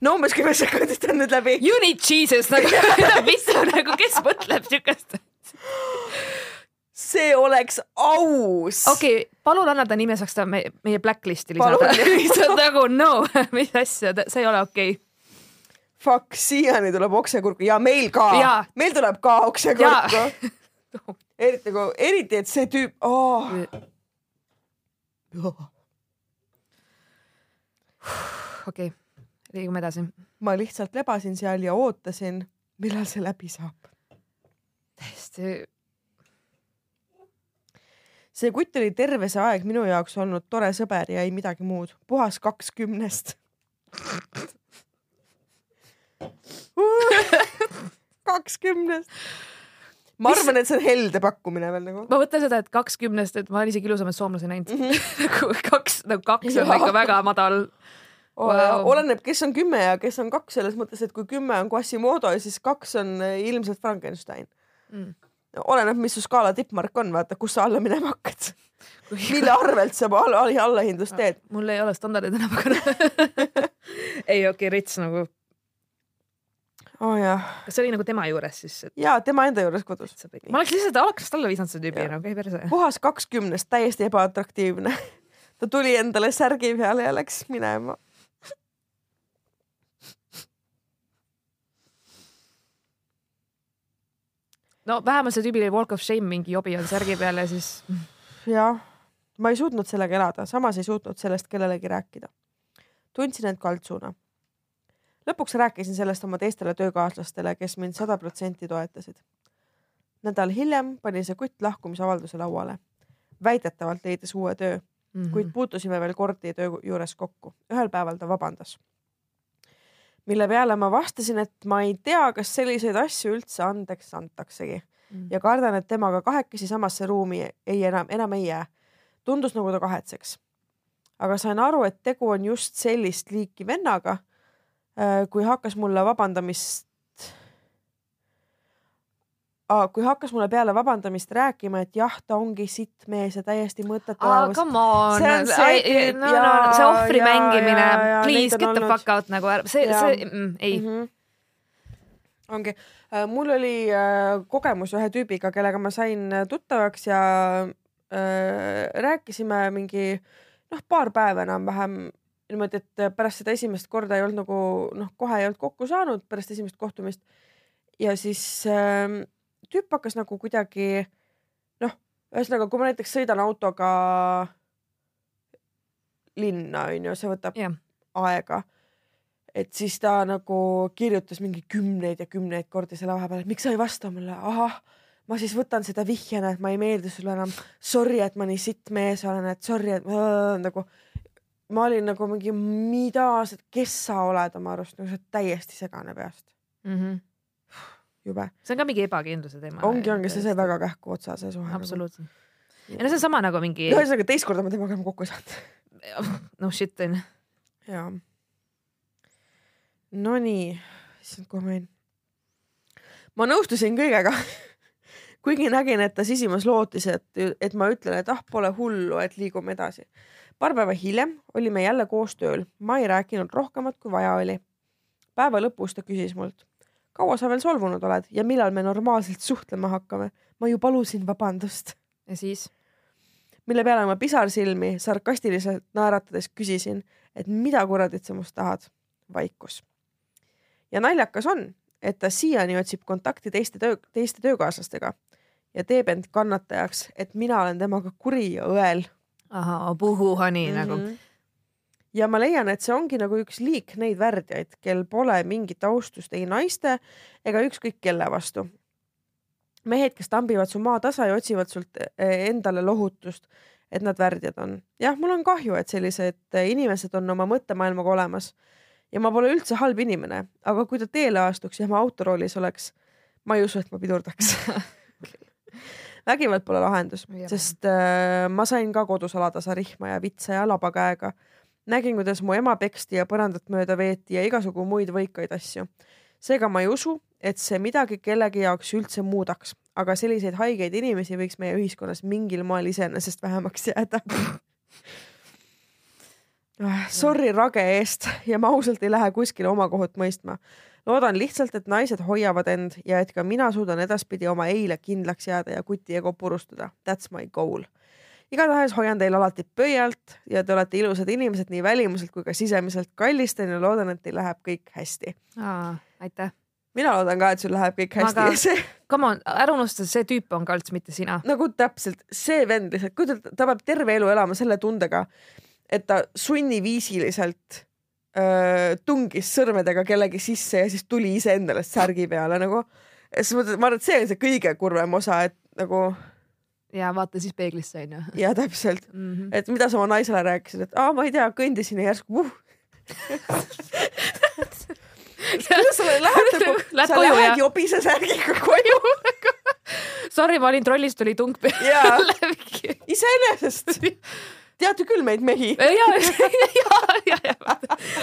no umbes kümme sekundit on nüüd läbi. You need Jesus nagu mis nagu, kes mõtleb siukest? see oleks aus. okei okay,, palun anna ta nime, saaks ta meie, meie blacklist'i lisada. lihtsalt nagu no, mis asja, see ei ole okei okay. Fuck, siiani tuleb oksekurku ja meil ka, meil tuleb ka oksekurku. eriti kui, eriti, et see tüüp oh.. okei okay liigume edasi. ma lihtsalt lebasin seal ja ootasin, millal see läbi saab. täiesti. see kutt oli terve see aeg minu jaoks olnud tore sõber ja ei midagi muud, puhas kakskümnest kakskümmend ma arvan, et see on helde pakkumine veel nagu. ma mõtlen seda, et kakskümnest, et ma olen isegi ilusamaid soomlasi näinud mm. -hmm. nagu kaks, nagu kaks on ikka väga madal wow.. oleneb, kes on kümme ja kes on kaks, selles mõttes, et kui kümme on Quasimodo, siis kaks on eh, ilmselt Frankenstein mm.. oleneb, mis su skaala tippmark on, vaata, kus sa alla minema hakkad mille arvelt sa alla, allahindlust teed? mul ei ole standardid enam, aga ei, okei okay,, rits nagu. oh jah. kas see oli nagu tema juures siis et...? jaa, tema enda juures kodus. ma oleks lihtsalt alakast alla visanud selle tüübi, nagu ei perse. puhas kakskümnest, täiesti ebaatraktiivne ta tuli endale särgi peale ja läks minema no vähemalt see tüübil walk of shame mingi jobi on särgi peal ja siis. jah, ma ei suutnud sellega elada, samas ei suutnud sellest kellelegi rääkida. tundsin end kaltsuna. lõpuks rääkisin sellest oma teistele töökaaslastele, kes mind sada protsenti toetasid. nädal hiljem pani see kutt lahkumisavalduse lauale. väidetavalt leidis uue töö mm, -hmm. kuid puutusime veel kordi töö juures kokku. ühel päeval ta vabandas mille peale ma vastasin, et ma ei tea, kas selliseid asju üldse andeks antaksegi mm. ja kardan, et temaga kahekesi samasse ruumi ei enam, enam ei jää. tundus nagu ta kahetseks. aga sain aru, et tegu on just sellist liiki vennaga. Äh, kui hakkas mulle vabandamist kui hakkas mulle peale vabandamist rääkima, et jah, ta ongi sitt mees ja täiesti mõttetu. Come on, see, no, no, see ohvri mängimine, please get the fuck out nagu ära, see, see mm, ei. Mm. -hmm. ongi, äh, mul oli äh, kogemus ühe tüübiga, kellega ma sain äh, tuttavaks ja äh, rääkisime mingi noh, paar päeva enam-vähem niimoodi, et pärast seda esimest korda ei olnud nagu noh, kohe ei olnud kokku saanud pärast esimest kohtumist. Ja siis äh, tüüp hakkas nagu kuidagi noh, ühesõnaga, kui ma näiteks sõidan autoga linna, onju, see võtab yeah. aega. et siis ta nagu kirjutas mingi kümneid ja kümneid kordi selle vahepeal, et miks sa ei vasta mulle, ahah, ma siis võtan seda vihjena, et ma ei meeldi sulle enam. Sorry, et ma nii sitt mees olen, et sorry, et äh, nagu ma olin nagu mingi, mida, kes sa oled oma arust, nagu sa oled täiesti segane peast mm. -hmm jube. see on ka mingi ebakindluse teema. ongi, ongi, see sai väga kähku otsa, see suhe. absoluutselt. ja no see on sama nagu mingi. ühesõnaga teist korda ma temaga enam kokku ei saanud no shit onju. jaa. Nonii, issand, kuhu ma jäin? ma nõustusin kõigega kuigi nägin, et ta sisimas lootis, et, et ma ütlen, et ah, pole hullu, et liigume edasi. paar päeva hiljem olime jälle koos tööl, ma ei rääkinud rohkemat, kui vaja oli. päeva lõpus ta küsis mult, kaua sa veel solvunud oled ja millal me normaalselt suhtlema hakkame? ma ju palusin vabandust. ja siis? mille peale ma pisarsilmi sarkastiliselt naeratades küsisin, et mida kuradit sa must tahad. vaikus. ja naljakas on, et ta siiani otsib kontakti teiste töö, teiste töökaaslastega ja teeb end kannatajaks, et mina olen temaga kuri ja õel. ahah, puhuhani mm -hmm. nagu. Ja ma leian, et see ongi nagu üks liik neid värdjaid, kel pole mingit austust ei naiste ega ükskõik kelle vastu. mehed, kes tambivad su maatasa ja otsivad sult eh, endale lohutust, et nad värdjad on. jah, mul on kahju, et sellised inimesed on oma mõttemaailmaga olemas ja ma pole üldse halb inimene, aga kui ta teele astuks ja ma autoroolis oleks, ma ei usu, et ma pidurdaks vägivald pole lahendus, sest äh, ma sain ka kodus alatasa rihma ja vitsa ja labakäega. Nägin, kuidas mu ema peksti ja põrandat mööda veeti ja igasugu muid võikaid asju. seega ma ei usu, et see midagi kellegi jaoks üldse muudaks, aga selliseid haigeid inimesi võiks meie ühiskonnas mingil moel iseenesest vähemaks jääda Ah, sorry rage eest ja ma ausalt ei lähe kuskile oma kohut mõistma. loodan lihtsalt, et naised hoiavad end ja et ka mina suudan edaspidi oma eile kindlaks jääda ja kuti ego purustada. That's my goal. Igatahes hoian teil alati pöialt ja te olete ilusad inimesed nii välimuselt kui ka sisemiselt. kallistan ja loodan, et teil läheb kõik hästi. aitäh mina loodan ka, et sul läheb kõik hästi aga, see. Come on, ära unusta, see tüüp on ka üldse mitte sina. nagu täpselt, see vend lihtsalt, kujuta, ta peab terve elu elama selle tundega, et ta sunniviisiliselt öö, tungis sõrmedega kellegi sisse ja siis tuli iseendale särgi peale nagu. selles mõttes, ma arvan, et see on see kõige kurvem osa, et nagu. Ja vaata siis peeglisse onju. ja täpselt mm, -hmm. et mida sa oma naisele rääkisid, et aa, ma ei tea, kõndisin ja järsku uh. kuidas sa lähed nagu, sa koju, lähed jobise särgiga koju Sorry, ma olin trollis, tuli tung peale. iseenesest teate küll meid mehi. ja, ja, ja, ja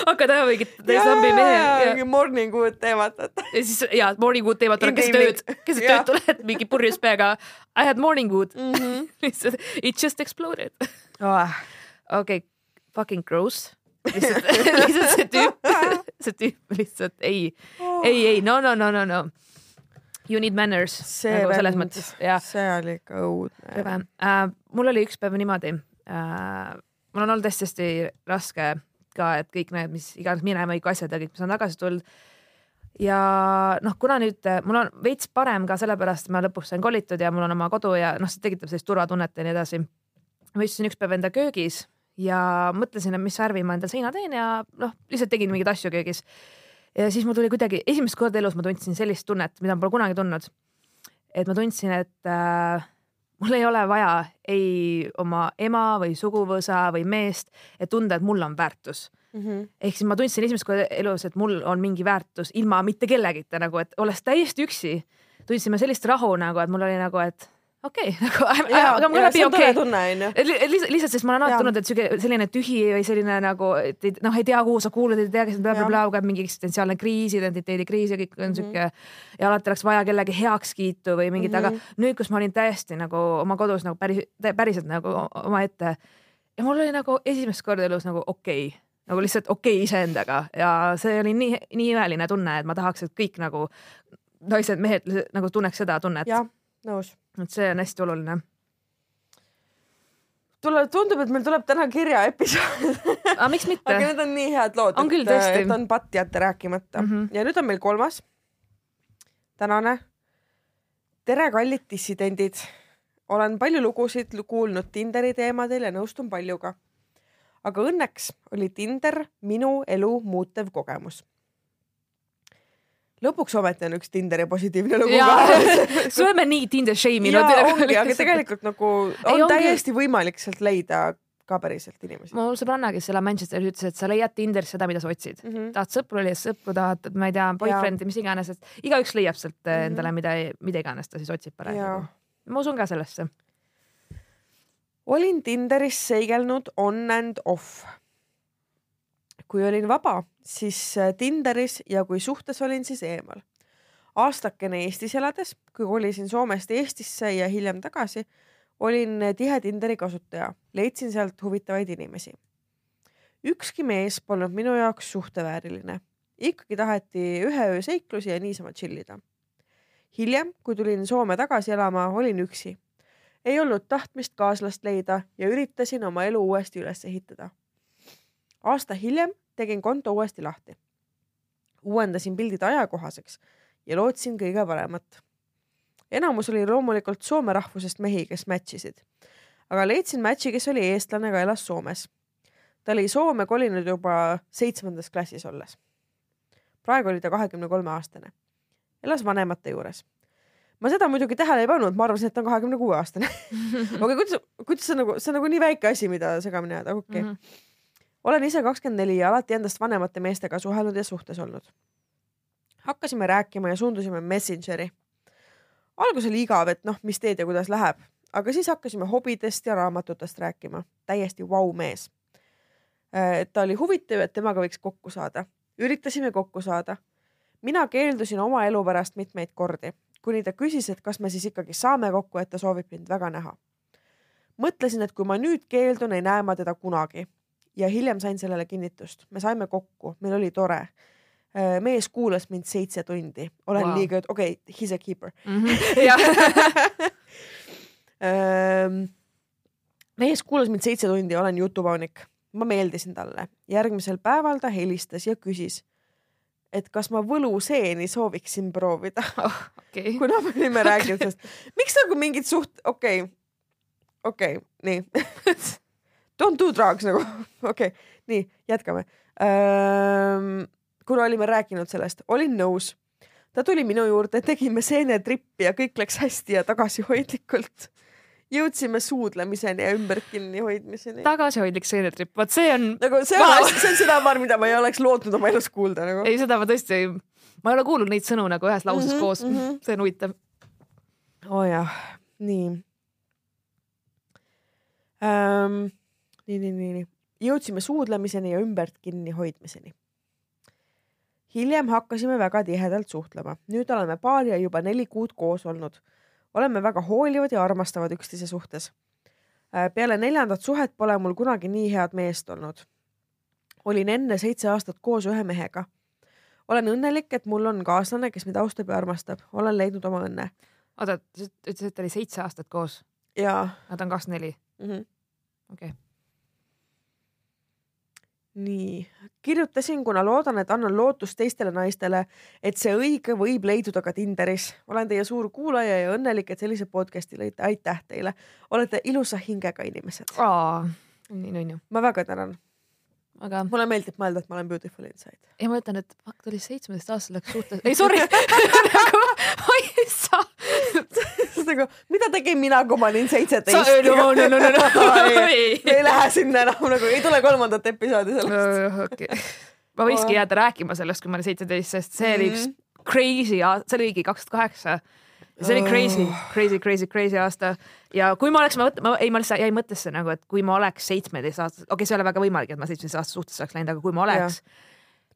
hakkad ajama mingit zombi mehe. Morning wood teemat. ja siis ja morning wood teemat tuleb keset ööd, keset ööd tuled mingi purjus peaga. I had morning wood mm. -hmm. lihtsalt it just exploded oh.. okei okay,, fucking gross. lihtsalt, lihtsalt see tüüp, see tüüp lihtsalt ei oh., ei, ei, no, no, no, no, no. You need manners. see nagu selles mõttes, jah. see oli ikka õudne. Uh, mul oli üks päev niimoodi äh, mul on olnud hästi-hästi raske ka, et kõik need, mis iganes minema kõik asjad ja kõik, mis on tagasi tulnud. ja noh, kuna nüüd mul on veits parem ka sellepärast, et ma lõpuks sain kolitud ja mul on oma kodu ja noh, see tekitab sellist turvatunnet ja nii edasi. ma istusin üks päev enda köögis ja mõtlesin, et mis värvi ma endale seina teen ja noh, lihtsalt tegin mingeid asju köögis. ja siis mul tuli kuidagi esimest korda elus ma tundsin sellist tunnet, mida ma pole kunagi tundnud. et ma tundsin, et äh, mul ei ole vaja ei oma ema või suguvõsa või meest, et tunda, et mul on väärtus mm. -hmm. ehk siis ma tundsin esimest korda elus, et mul on mingi väärtus ilma mitte kellegita nagu, et olles täiesti üksi, tundsin ma sellist rahu nagu, et mul oli nagu, et okei okay, nagu I m gonna be okei okay.. lihtsalt, sest ma olen alati tundnud, et sihuke selline tühi või selline nagu, et noh, ei tea, kuhu sa kuulud, ei tea, kes on blablabla, käib mingi eksistentsiaalne kriis, identiteedikriis ja kõik on mm -hmm. sihuke. ja alati oleks vaja kellegi heakskiitu või mingit mm, -hmm. aga mhm. nüüd, kus ma olin täiesti nagu oma kodus nagu päris, päriselt nagu omaette. ja mul oli nagu esimest korda elus nagu okei okay nagu lihtsalt okei okay iseendaga ja see oli nii, nii imeline tunne, et ma tahaks, et kõik nagu naised, mehed nagu tunneks seda tunnet. Nõus et see on hästi oluline. tule, tundub, et meil tuleb täna kirjaepisood aga miks mitte? aga need on nii head lood, et, et on patt jätta rääkimata mm. -hmm. ja nüüd on meil kolmas, tänane. tere, kallid dissidendid. olen palju lugusid kuulnud Tinderi teemadel ja nõustun paljuga. aga õnneks oli Tinder minu elu muutev kogemus lõpuks ometi on üks Tinderi positiivne lugu ka. me oleme nii Tinder shame inud. ongi, aga tegelikult nagu on ei, täiesti ongi... võimalik sealt leida ka päriselt inimesi. mul sõbranna, kes elab Manchesteris, ütles, et sa leiad Tinderis seda, mida sa otsid mm. -hmm. tahad sõpru, leiad sõpru, tahad, ma ei tea, boyfriend'i, mis iganes, et igaüks leiab sealt mm -hmm. endale, mida, mida iganes ta siis otsib parasjagu. ma usun ka sellesse. olin Tinderis seigelnud on and off. kui olin vaba, siis äh, Tinderis ja kui suhtes olin, siis eemal. aastakene Eestis elades, kui kolisin Soomest Eestisse ja hiljem tagasi, olin tihe Tinderi kasutaja, leidsin sealt huvitavaid inimesi. ükski mees polnud minu jaoks suhtevääriline, ikkagi taheti ühe öö seiklusi ja niisama chill ida. hiljem, kui tulin Soome tagasi elama, olin üksi ei olnud tahtmist kaaslast leida ja üritasin oma elu uuesti üles ehitada. aasta hiljem tegin konto uuesti lahti. uuendasin pildid ajakohaseks ja lootsin kõige paremat. enamus oli loomulikult soome rahvusest mehi, kes match isid, aga leidsin match'i, kes oli eestlane, aga elas Soomes. ta oli Soome kolinud juba seitsmendas klassis olles. praegu oli ta kahekümne kolme aastane. elas vanemate juures ma seda muidugi tähele ei pannud, ma arvasin, et ta on kahekümne kuue aastane. aga kuidas, kuidas see nagu, see on nagu nii väike asi, mida segamini ajada, okei okay. mm. -hmm. Olen ise kakskümmend neli ja alati endast vanemate meestega suhelnud ja suhtes olnud. hakkasime rääkima ja suundusime Messengeri. algus oli igav, et noh, mis teed ja kuidas läheb, aga siis hakkasime hobidest ja raamatutest rääkima. täiesti vau mees. Äh, ta oli huvitav, et temaga võiks kokku saada. üritasime kokku saada. mina keeldusin oma elu pärast mitmeid kordi kuni ta küsis, et kas me siis ikkagi saame kokku, et ta soovib mind väga näha. mõtlesin, et kui ma nüüd keeldun, ei näe ma teda kunagi ja hiljem sain sellele kinnitust, me saime kokku, meil oli tore. Äh, mees kuulas mind seitse tundi, olen wow. liiga, okei okay,, he is a keeper mm. -hmm. mees kuulas mind seitse tundi, olen jutupaunik, ma meeldisin talle. järgmisel päeval ta helistas ja küsis et kas ma võluseeni sooviksin proovida oh,. Okay. kuna me olime rääkinud sellest, miks nagu mingid suht, okei okay., okei okay,, nii Don't do drugs nagu, okei okay., nii jätkame. kuna olime rääkinud sellest, olin nõus. ta tuli minu juurde, tegime seenetrippi ja kõik läks hästi ja tagasihoidlikult jõudsime suudlemiseni ja ümber kinni hoidmiseni. tagasihoidlik seenetripp, vot see on. nagu see on, see on seda, mida ma ei oleks lootnud oma elus kuulda nagu. ei, seda ma tõesti, ma ei ole kuulnud neid sõnu nagu ühes lauses mm -hmm, koos mm, -hmm. see on huvitav. oo oh jah, nii ähm,. Nii, nii, nii, nii, jõudsime suudlemiseni ja ümbert kinni hoidmiseni. hiljem hakkasime väga tihedalt suhtlema, nüüd oleme paar ja juba neli kuud koos olnud oleme väga hoolivad ja armastavad üksteise suhtes. Äh, peale neljandat suhet pole mul kunagi nii head meest olnud. olin enne seitse aastat koos ühe mehega. olen õnnelik, et mul on kaaslane, kes mind austab ja armastab, olen leidnud oma õnne. oota, sa ütlesid, et oli seitse aastat koos? jaa. Nad on kakskümmend neli? Mhm. okei nii, kirjutasin, kuna loodan, et annan lootust teistele naistele, et see õige võib leiduda ka Tinderis. olen teie suur kuulaja ja õnnelik, et sellise podcast'i lõite. aitäh teile. olete ilusa hingega inimesed. nii on ju. ma väga tänan aga mulle meeldib mõelda, et ma olen beautiful inside. ja ma ütlen, et fuck, ta oli seitsmeteist aastasel läks suhtes, ei sorry nagu ma ei saa nagu, mida tegin mina, kui ma olin seitseteist? no, no, no, no, no. ei, ei lähe sinna enam nagu, ei tule kolmandat episoodi sellest okay.. ma võikski jääda rääkima sellest, kui ma olin seitseteist, sest see oli üks mhm. crazy, see oligi kaks tuhat kaheksa see oli crazy, crazy, crazy, crazy aasta. Ja kui ma oleks, ma mõtlen, ma ei, ma lihtsalt jäin mõttesse nagu, et kui ma oleks seitsmeteist aastas, okei okay,, see ei ole väga võimalik, et ma seitsmeteist aastase suhtes oleks läinud, aga kui ma oleks ja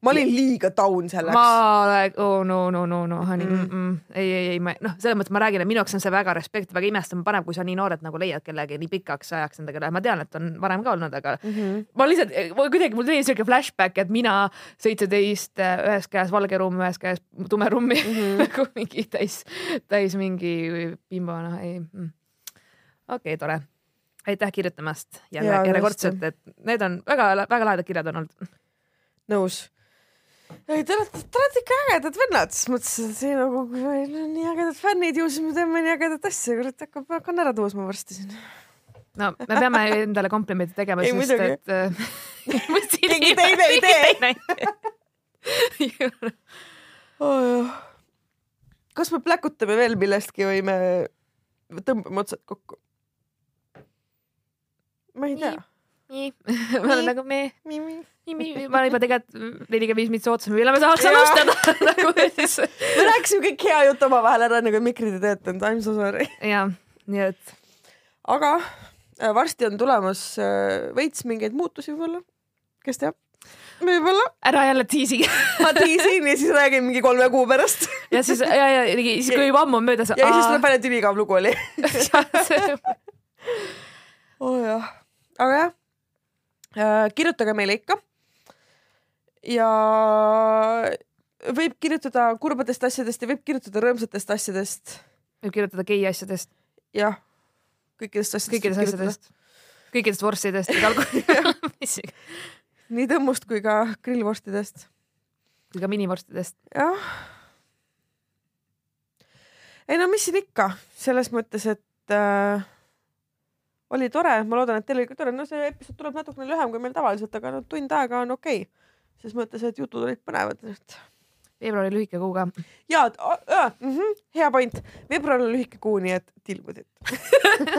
ma olin liiga down selleks. ma olen, oh no, no, no, no, honey mm. mm, ei, ei, ei, ma noh, selles mõttes ma räägin, et minu jaoks on see väga respekt, väga imestama panev, kui sa nii noorelt nagu leiad kellegi nii pikaks ajaks endaga, ma tean, et on varem ka olnud, aga mm -hmm. ma lihtsalt, kuidagi mul tuli siuke flashback, et mina seitseteist, ühes käes valge rumm, ühes käes tume rummi mm -hmm. nagu mingi täis, täis mingi bimbo, noh ei mm.. okei okay,, tore aitäh kirjutamast jälle järjekordselt, et need on väga-väga lahedad kirjad on olnud. nõus ei, te olete, te olete ikka ägedad vennad, siis mõtlesin, et siin nagu, kui meil on nii ägedad fännid ju, siis me teeme nii ägedat asja, kurat hakkab, hakkan ära tõusma varsti siin. no me peame endale komplimente tegema, sest et äh, keegi teine ei tee. kas me pläkutame veel millestki või me tõmbame otsad kokku? ma ei tea ma olen nagu me, ma olen juba tegelikult nelikümmend viis minutit ootasin, millal me saaks alustada nagu siis. me rääkisime kõik hea jutt omavahel ära, nagu mikrid ei töötanud, I m so sorry. jah, nii et. aga varsti on tulemas äh, veits mingeid muutusi võib-olla, kes teab võib-olla. ära jälle tiisige ma tiisin ja siis räägin mingi kolme kuu pärast. ja siis ja, ja siis kui juba ammu on möödas. ja siis tuleb välja, et ülikaam lugu oli oh jah, aga jah äh,, kirjutage meile ikka. ja võib kirjutada kurbadest asjadest ja võib kirjutada rõõmsatest asjadest. võib kirjutada gei asjadest. jah, kõikidest asjadest. kõikidest asjadest, kõikidest vorstidest nii tõmmust kui ka grillvorstidest. kui ka minivorstidest. jah. ei no mis siin ikka, selles mõttes, et äh, oli tore, ma loodan, et teil oli ka tore, no see episood tuleb natukene lühem kui meil tavaliselt, aga no tund aega on okei okay.. ses mõttes, et jutud olid põnevad, et veebruar oli lühike kuu ka. ja mm, -hmm, hea point, veebruar on lühike kuu, nii et tilgud.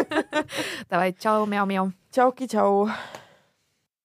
Davai, tšau, mjau-mjau. tšauki, tšau.